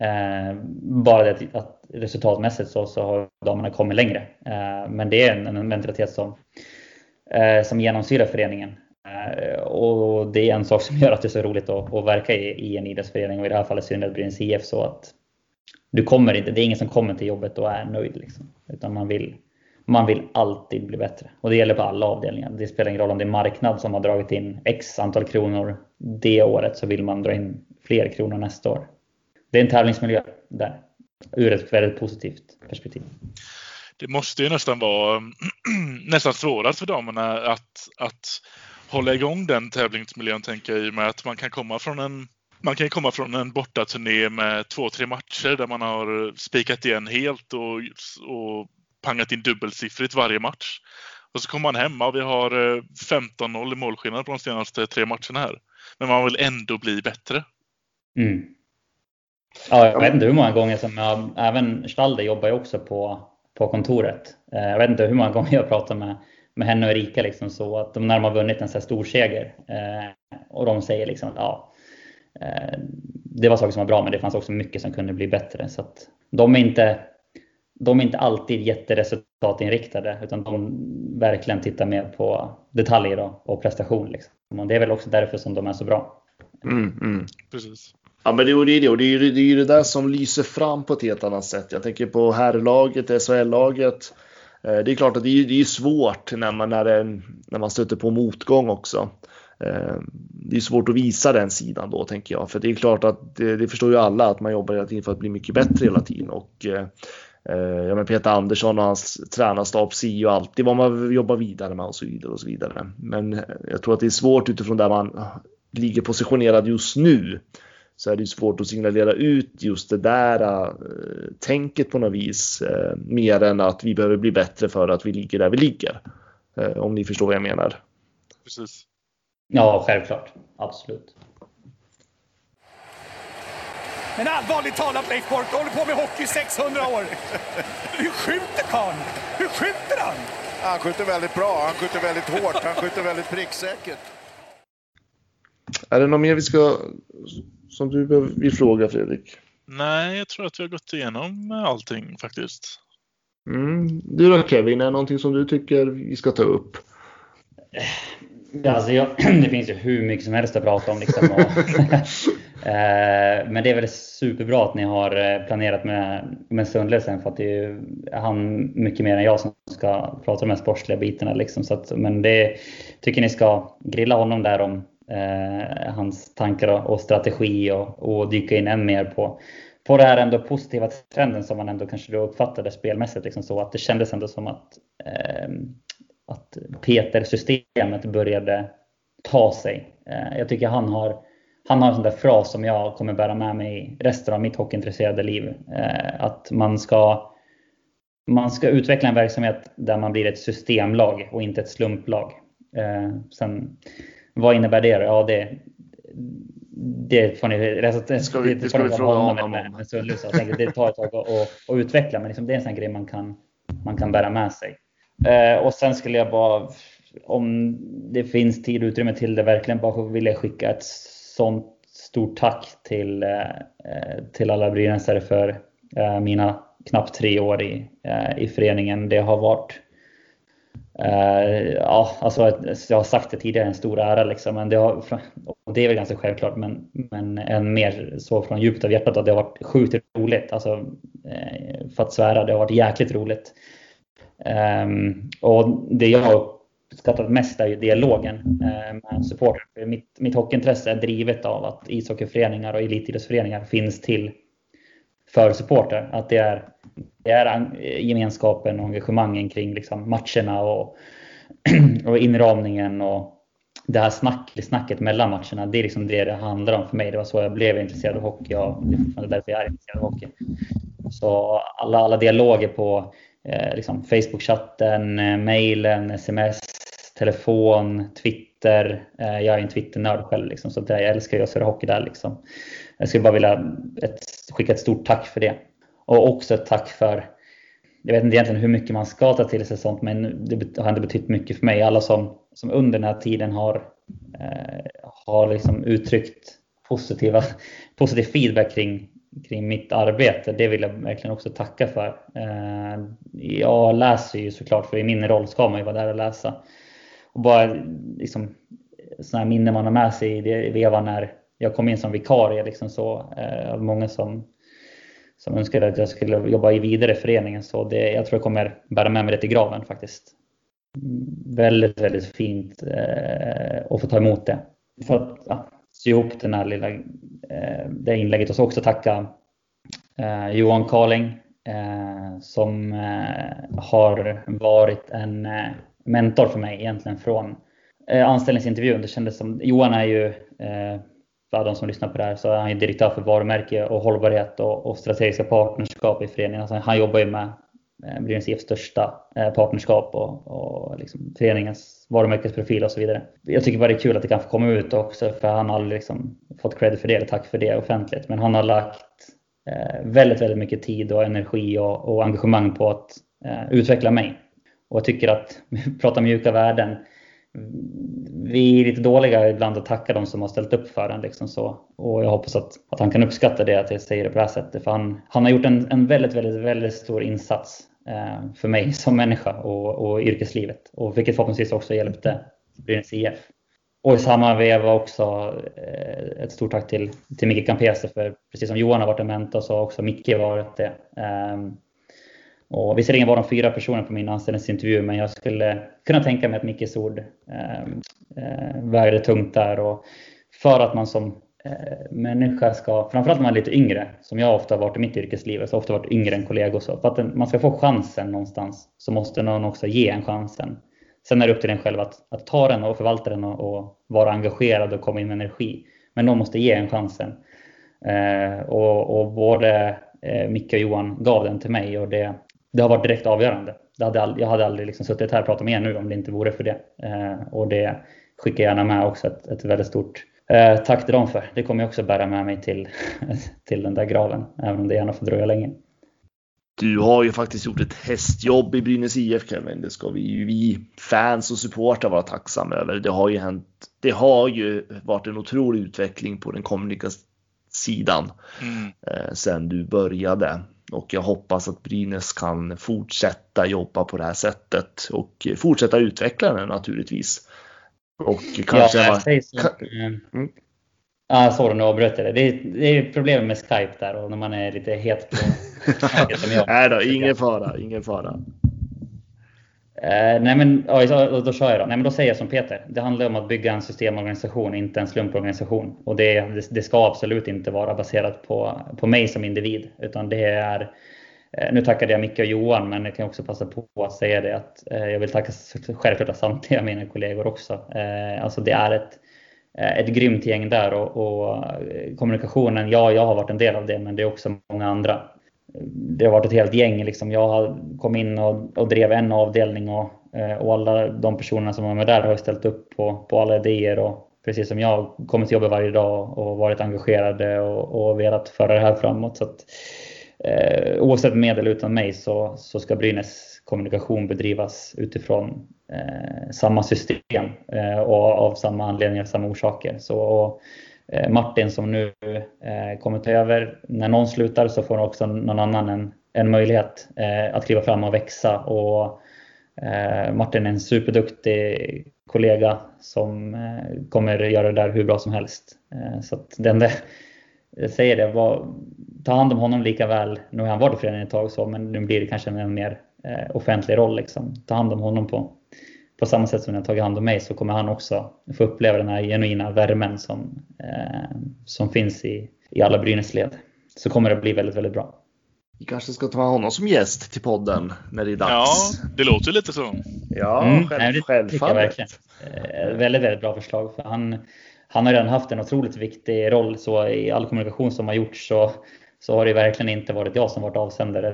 Eh, bara det att, att resultatmässigt så, så har damerna kommit längre. Eh, men det är en, en mentalitet som, eh, som genomsyrar föreningen. Eh, och det är en sak som gör att det är så roligt att, att verka i, i en idrottsförening och i det här fallet synnerhet Brynäs IF så att du kommer inte, det är ingen som kommer till jobbet och är nöjd liksom. Utan man vill, man vill alltid bli bättre. Och det gäller på alla avdelningar. Det spelar ingen roll om det är marknad som har dragit in X antal kronor det året så vill man dra in fler kronor nästa år. Det är en tävlingsmiljö där. Ur ett väldigt positivt perspektiv. Det måste ju nästan vara *clears throat* nästan svårast för damerna att, att hålla igång den tävlingsmiljön tänker jag i och med att man kan komma från en man kan komma från en bortaturné med två, tre matcher där man har spikat igen helt och, och pangat in dubbelsiffrigt varje match. Och så kommer man hem och vi har 15-0 eh, i målskillnad på de senaste tre matcherna här. Men man vill ändå bli bättre. Mm. Ja, jag vet inte hur många gånger som jag, även Stalde jobbar ju också på, på kontoret. Eh, jag vet inte hur många *laughs* gånger jag pratar med, med henne och Erika liksom så att de när de har vunnit en så här stor seger eh, och de säger liksom ja, det var saker som var bra men det fanns också mycket som kunde bli bättre. Så att de är inte de är inte alltid jätteresultatinriktade utan de verkligen tittar mer på detaljer och prestation. Liksom. Och det är väl också därför som de är så bra. Mm, mm. Precis. Ja, men det är det. Och det är det, är det där som lyser fram på ett helt annat sätt. Jag tänker på herrlaget, SHL-laget. Det är klart att det är, det är svårt när man, när, det, när man stöter på motgång också. Det är svårt att visa den sidan då tänker jag. För det är klart att det, det förstår ju alla att man jobbar hela tiden för att bli mycket bättre hela tiden. Och ja, men Peter Andersson och hans tränarstab ser ju alltid vad man jobbar vidare med och så vidare och så vidare. Men jag tror att det är svårt utifrån där man ligger positionerad just nu så är det svårt att signalera ut just det där äh, tänket på något vis. Äh, mer än att vi behöver bli bättre för att vi ligger där vi ligger. Äh, om ni förstår vad jag menar. Precis. Ja, självklart. Absolut. Men allvarligt talat Leif Boork, du håller på med hockey i 600 år. Hur skjuter karln? Hur skjuter han? Han skjuter väldigt bra, han skjuter väldigt hårt, han skjuter väldigt pricksäkert. Är det något mer vi ska, som du vill fråga Fredrik? Nej, jag tror att vi har gått igenom allting faktiskt. Mm. Du då Kevin, är det någonting som du tycker vi ska ta upp? Alltså jag, *clears throat* det finns ju hur mycket som helst att prata om. Liksom, och, *laughs* Eh, men det är väl superbra att ni har eh, planerat med, med Sundle sen för att det är ju han mycket mer än jag som ska prata om de sportsliga bitarna. Liksom. Så att, men det tycker ni ska grilla honom där om eh, hans tankar och, och strategi och, och, dyka in än mer på, på det här ändå positiva trenden som man ändå kanske då uppfattade spelmässigt. Liksom så att det kändes ändå som att, eh, att Peter-systemet började ta sig. Eh, jag tycker han har han har en sån där fras som jag kommer bära med mig resten av mitt hockeyintresserade liv. Eh, att man ska, man ska utveckla en verksamhet där man blir ett systemlag och inte ett slumplag. Eh, sen, vad innebär det? Ja, det, det får ni, det, ska vi, det ska vi fråga honom Sundlös. Det tar ett tag att, att, att utveckla, men liksom det är en sån grej man kan, man kan bära med sig. Eh, och sen skulle jag bara, om det finns tid och utrymme till det, verkligen bara vilja skicka ett sånt stort tack till, eh, till alla brynäsare för eh, mina knappt tre år i, eh, i föreningen. Det har varit Eh, ja, alltså jag har sagt det tidigare, en stor ära liksom, men det, har, det är väl ganska självklart, men, men än mer så från djupet av hjärtat att det har varit sjukt roligt. Alltså, eh, för att svära, det har varit jäkligt roligt. Um, och det jag uppskattat mest är ju dialogen eh, med supportrar. Mitt, mitt hockeyintresse är drivet av att ishockeyföreningar och elitidrottsföreningar finns till för supporter. Att det är, det är gemenskapen och engagemangen kring liksom matcherna och, *clears throat* och inramningen och det här snack, snacket mellan matcherna, det är liksom det det handlar om för mig. Det var så jag blev intresserad av hockey och det är därför jag är intresserad av hockey. Så alla, alla dialoger på eh, liksom Facebook-chatten, eh, mejlen, sms, telefon, Twitter. Eh, jag är en Twitter-nörd själv, liksom, så jag älskar ju att surra hockey där. Liksom. Jag skulle bara vilja ett, skicka ett stort tack för det. Och också ett tack för jag vet inte egentligen hur mycket man ska ta till sig sånt, men det har ändå betytt mycket för mig. Alla som, som under den här tiden har, eh, har liksom uttryckt positiva, *laughs* positiv feedback kring, kring mitt arbete. Det vill jag verkligen också tacka för. Eh, jag läser ju såklart, för i min roll ska man ju vara där och läsa. Och bara liksom, sådana här minnen man har med sig i det vevan när jag kom in som vikarie. Liksom så, eh, många som som önskade att jag skulle jobba i vidare föreningen. Så det, jag tror jag kommer bära med mig det till graven faktiskt. Väldigt, väldigt fint eh, att få ta emot det. För att ja, sy ihop den här lilla, eh, det inlägget och så också tacka eh, Johan Karling eh, som eh, har varit en eh, mentor för mig egentligen från eh, anställningsintervjun. Det kändes som, Johan är ju eh, för de som lyssnar på det här så är han ju direktör för varumärke och hållbarhet och, och strategiska partnerskap i föreningen. Alltså han jobbar ju med eh, Brynäs IFs största eh, partnerskap och, och liksom föreningens varumärkesprofil och så vidare. Jag tycker bara det är kul att det kan få komma ut också för han har aldrig liksom fått cred för det, eller tack för det offentligt. Men han har lagt eh, väldigt, väldigt mycket tid och energi och, och engagemang på att eh, utveckla mig. Och jag tycker att, *laughs* vi pratar mjuka värden, vi är lite dåliga ibland att tacka de som har ställt upp för en. Liksom så. Och jag hoppas att, att han kan uppskatta det, att jag säger det på det här sättet. För han, han har gjort en, en väldigt, väldigt, väldigt stor insats eh, för mig som människa och, och yrkeslivet. Och vilket förhoppningsvis också hjälpte Brynäs IF. Och i samma veva också eh, ett stort tack till, till Micke Campese för precis som Johan har varit en mentor så har också Micke varit det. Eh, och visserligen var de fyra personer på min anställningsintervju, men jag skulle kunna tänka mig att Mickes ord ehm, eh, eh, vägde tungt där. Och för att man som eh, människa ska, framförallt när man är lite yngre, som jag ofta har varit i mitt yrkesliv, så ofta varit yngre än kollegor. Så för att man ska få chansen någonstans så måste någon också ge en chansen. Sen är det upp till en själv att, att ta den och förvalta den och, och vara engagerad och komma in med energi. Men någon måste ge en chansen. Eh, och, och både eh, Micke och Johan gav den till mig och det, det har varit direkt avgörande. Hade aldrig, jag hade aldrig liksom suttit här och pratat med er nu om det inte vore för det. Eh, och det skickar jag gärna med också ett, ett väldigt stort eh, tack till dem för. Det kommer jag också bära med mig till, *laughs* till den där graven, även om det gärna får dröja länge. Du har ju faktiskt gjort ett hästjobb i Brynäs IF Kevin. Det ska vi ju vi fans och supportrar vara tacksamma över. Det har ju hänt. Det har ju varit en otrolig utveckling på den kommunikativa sidan mm. eh, sen du började och jag hoppas att Brynäs kan fortsätta jobba på det här sättet och fortsätta utveckla den naturligtvis. Och kanske... Ja, så. Kan... Mm. Ah, sorry, nu avbröt jag det. Det är, det är problem med Skype där och när man är lite het på *laughs* Nej då, ingen fara, ingen fara. Eh, nej men, ja, då, då kör jag då. Nej men då säger jag som Peter. Det handlar om att bygga en systemorganisation, inte en slumporganisation. Och det, det, det ska absolut inte vara baserat på, på mig som individ. Utan det är eh, nu tackade jag Micke och Johan, men jag kan också passa på att säga det att eh, jag vill tacka självklart samtliga mina kollegor också. Eh, alltså det är ett, eh, ett grymt gäng där och, och, eh, kommunikationen, ja, jag har varit en del av det, men det är också många andra det har varit ett helt gäng. Liksom. Jag kom in och, och drev en avdelning och, eh, och alla de personerna som var med där har ställt upp på, på alla idéer. Och precis som jag kommit till jobbet varje dag och varit engagerade och, och velat föra det här framåt. Så att, eh, oavsett med eller utan mig så, så ska Brynäs kommunikation bedrivas utifrån eh, samma system eh, och av samma anledningar, samma orsaker. Så, och, Eh, Martin som nu eh, kommer ta över. När någon slutar så får också någon annan en, en möjlighet eh, att kliva fram och växa. Och eh, Martin är en superduktig kollega som eh, kommer göra det där hur bra som helst. Så att den där, jag säger det, var, ta hand om honom lika väl. Nu har han varit i föreningen ett tag så, men nu blir det kanske en mer offentlig roll. Liksom. Ta hand om honom på, på samma sätt som den har tagit hand om mig så kommer han också få uppleva den här genuina värmen som, eh, som finns i, i alla Brynäsled. Så kommer det bli väldigt, väldigt bra. vi kanske ska ta honom som gäst till podden när det är dags. Ja, det låter lite så. Ja, Mm, själv, nej, det självfallet. verkligen. Eh, väldigt, väldigt bra förslag. För han, han har redan haft en otroligt viktig roll. Så i all kommunikation som har gjorts så, så har det verkligen inte varit jag som varit avsändare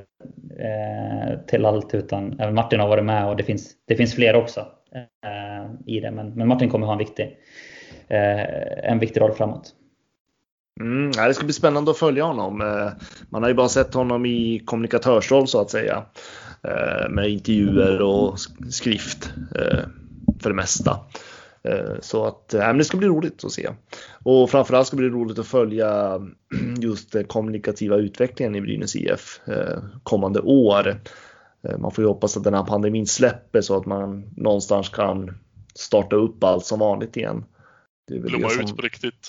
eh, till allt. Utan även Martin har varit med och det finns, det finns fler också eh, i det. Men, men Martin kommer ha en viktig, eh, en viktig roll framåt. Mm, det ska bli spännande att följa honom. Eh, man har ju bara sett honom i kommunikatörsroll så att säga. Eh, med intervjuer och skrift eh, för det mesta. Eh, Så att äh, men det ska bli roligt att se. Och framförallt ska det bli roligt att följa *clears throat* just den kommunikativa utvecklingen i Brynäs IF eh, kommande år. Man får ju hoppas att den här pandemin släpper så att man någonstans kan starta upp allt som vanligt igen. Blomma som- ut på riktigt.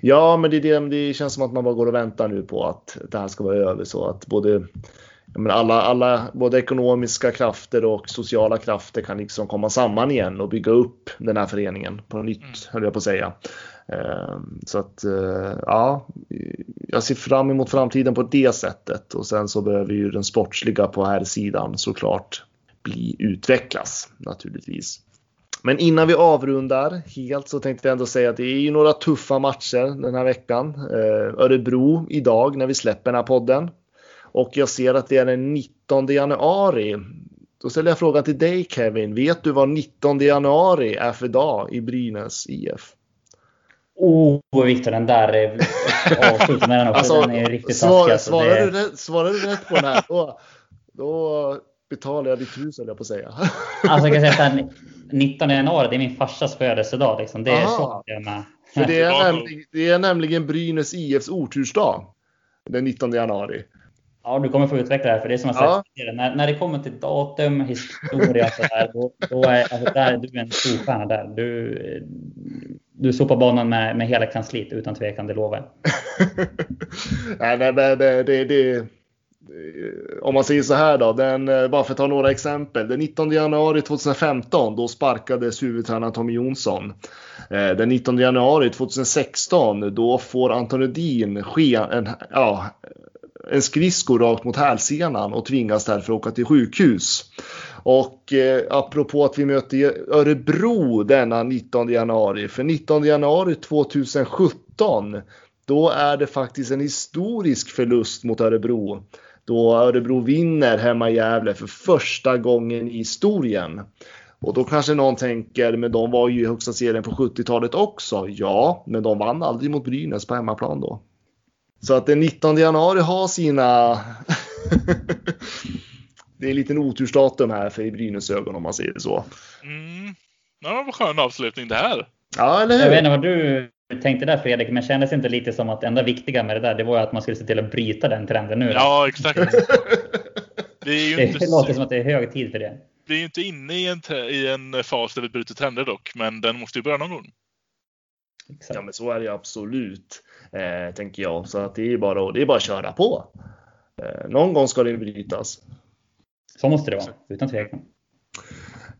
Ja, men det, det, det känns som att man bara går och väntar nu på att det här ska vara över så att både menar, alla, alla, både ekonomiska krafter och sociala krafter kan liksom komma samman igen och bygga upp den här föreningen på nytt, Mm. höll jag på att säga. Eh, Så att, eh, ja, jag ser fram emot framtiden på det sättet och sen så behöver ju den sportsliga på här sidan såklart bli utvecklas naturligtvis. Men innan vi avrundar helt så tänkte jag ändå säga att det är ju några tuffa matcher den här veckan. Eh, Örebro idag när vi släpper den här podden. Och jag ser att det är den 19 januari. Då ställer jag frågan till dig Kevin. Vet du vad 19 januari är för dag i Brynäs IF? Oh, Viktor, den där är avsluta med den också. Alltså, den är riktigt svar, taskig. Alltså, svarar, det- du rätt, svarar du rätt på den här då, då betalar jag ditt hus höll jag på att säga. Alltså jag kan säga att den 19 januari, det är min farsas födelsedag. Liksom. Det är Aha. så jag med. För det är, nämligen, det är nämligen Brynäs IFs otursdag. Den 19 januari. Ja, du kommer få utveckla det här. För det är som jag sagt Ja. när, när det kommer till datum, historia och sådär, då, då är alltså, där, du är en storstjärna där. Du, du sopar banan med, med hela kansliet utan tvekan, det lovar jag. *laughs* nej, nej, nej, det, det, det, om man säger så här då, den, eh, bara för att ta några exempel. Den 19 januari 2015 då sparkades huvudtränaren Tommy Jonsson. Eh, Den 19 januari 2016 då får Anton Rudin ske en, ja, en skridsko rakt mot hälsenan och tvingas därför åka till sjukhus. Och eh, apropå att vi möter Örebro denna 19 januari. För 19 januari 2017 då är det faktiskt en historisk förlust mot Örebro. Då Örebro vinner hemma i Gävle för första gången i historien. Och då kanske någon tänker, men de var ju i högsta serien på 70-talet också. Ja, men de vann aldrig mot Brynäs på hemmaplan då. Så att den 19 januari har sina... *laughs* det är en liten otursdatum här för i Brynäs ögon om man säger det så. Mm. Ja, vad skön avslutning det här. Ja, eller Jag vet hur? inte vad du tänkte där Fredrik, men kändes inte lite som att det enda viktiga med det där, det var att man skulle se till att bryta den trenden nu. då? Ja, exakt. *laughs* Vi är ju det inte, låter som att det är hög tid för det. vi är ju inte inne i en, i en fas där vi bryter trender dock, men den måste ju börja någon gång. Exakt. Ja, men så är det absolut, eh, tänker jag. Så att det är bara, det är bara att köra på. Eh, någon gång ska det brytas. Så måste det vara, utan tvekan.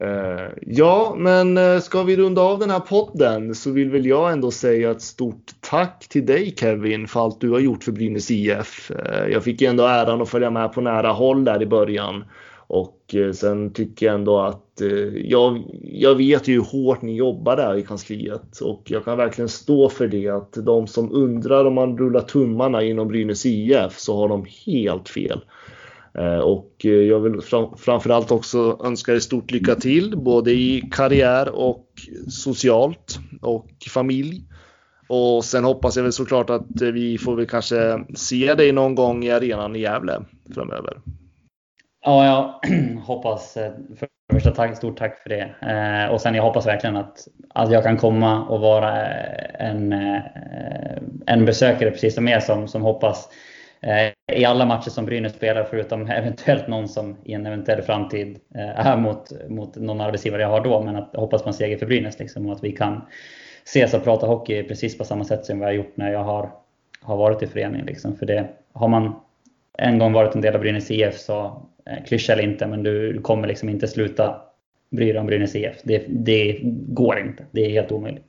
Eh, ja, men eh, ska vi runda av den här podden så vill väl jag ändå säga ett stort tack till dig Kevin för allt du har gjort för Brynäs IF. Eh, jag fick ju ändå äran att följa med på nära håll där i början. Och sen tycker jag ändå att eh, jag, jag vet ju hur hårt ni jobbar där i kansliet och jag kan verkligen stå för det att de som undrar om man rullar tummarna inom Brynäs IF så har de helt fel. Eh, Och eh, jag vill fram, framförallt också önska dig stort lycka till både i karriär och socialt och familj. Och sen hoppas jag väl såklart att eh, vi får väl kanske se dig någon gång i arenan i Gävle framöver. Ja, jag *clears throat* hoppas eh, för första tack, stort tack för det. Eh, och sen jag hoppas verkligen att, att jag kan komma och vara eh, en, eh, en besökare precis som er som, som hoppas eh, i alla matcher som Brynäs spelar förutom *laughs* eventuellt någon som i en eventuell framtid eh, är mot, mot någon arbetsgivare jag har då. Men att hoppas på en seger för Brynäs liksom, och att vi kan ses och prata hockey precis på samma sätt som vi har gjort när jag har, har varit i föreningen. Liksom. För det har man en gång varit en del av Brynäs IF så Eh, klyscha eller inte, men du kommer liksom inte sluta bry dig om Brynäs IF. Det, det går inte. Det är helt omöjligt.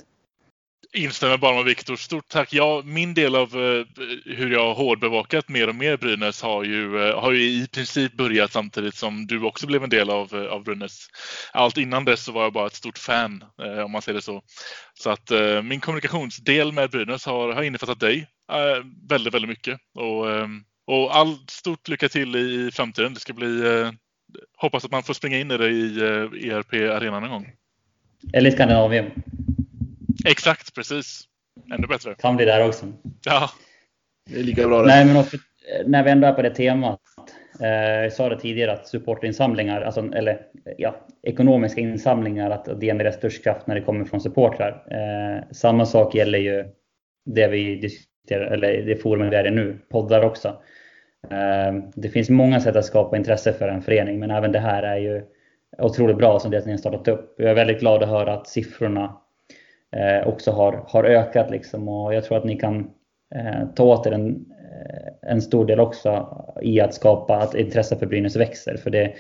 Instämmer bara med Viktor. Stort tack. Ja, min del av eh, hur jag har hårdbevakat mer och mer Brynäs har ju, eh, har ju i princip börjat samtidigt som du också blev en del av, av Brynäs. Allt innan dess så var jag bara ett stort fan, om man säger det så. Så att min kommunikationsdel med Brynäs har, har innefattat dig väldigt, väldigt mycket. Och, ehm, och all stort lycka till i, i framtiden. Det ska bli hoppas att man får springa in i det i ERP Arenan en gång. Eller i Skandinavien. Exakt, precis. Ännu bättre. Kan bli där också. Ja. Det är lika bra det. Nej, men också, när vi ändå är på det temat. Eh, jag sa det tidigare att supportinsamlingar, alltså, eller ja, ekonomiska insamlingar, att det genererar störst kraft när det kommer från supportrar. Eh, samma sak gäller ju det vi diskuterar, eller det forumet vi är i nu, poddar också. Ehm, det finns många sätt att skapa intresse för en förening, men även det här är ju otroligt bra som det ni har startat upp. Jag är väldigt glad att höra att siffrorna eh, också har, har ökat. Liksom. Och jag tror att ni kan eh, ta åt er en, eh, en stor del också i att skapa att intresse för Brynäs växer. För det,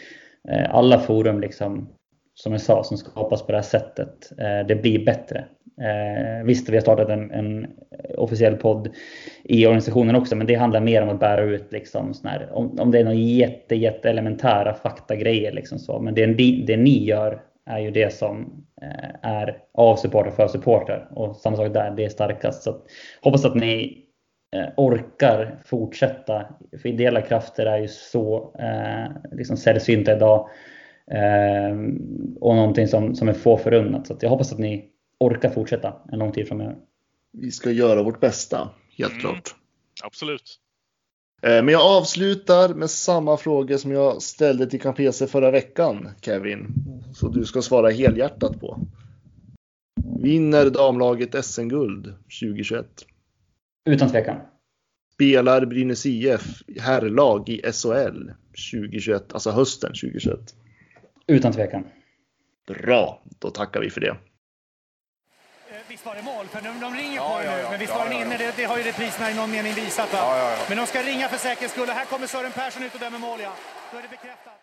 alla forum, liksom, som jag sa, som skapas på det här sättet, eh, det blir bättre. Eh, visst, vi har startat en, en, officiell podd i organisationen också, men det handlar mer om att bära ut liksom, här, om, om det är några jätte, jätte elementära faktagrejer. Liksom så. Men det, det ni gör är ju det som eh, är av supporter för supporter. Och samma sak där, det är starkast. Så hoppas att ni eh, orkar fortsätta. För ideella krafter är ju så eh, liksom sällsynta idag. Eh, och någonting som, som är få förunnat. Så jag hoppas att ni orkar fortsätta en lång tid framöver. Vi ska göra vårt bästa, helt mm, klart. Absolut. Eh, men jag avslutar med samma fråga som jag ställde till Campese förra veckan, Kevin. Så du ska svara helhjärtat på. Vinner damlaget SM-guld 2021? Utan tvekan. Spelar Brynäs IF herrlag i SHL 2021, alltså hösten 2021? Utan tvekan. Bra, då tackar vi för det visst var det mål? För de, de ringer ja, på ja, nu, ja, men visst var den inne? Det, det, har ju repriserna i någon mening visat. Va? Men de ska ringa för säkerhets skull. Här kommer Sören Persson ut och dömer mål, ja. Då är det bekräftat.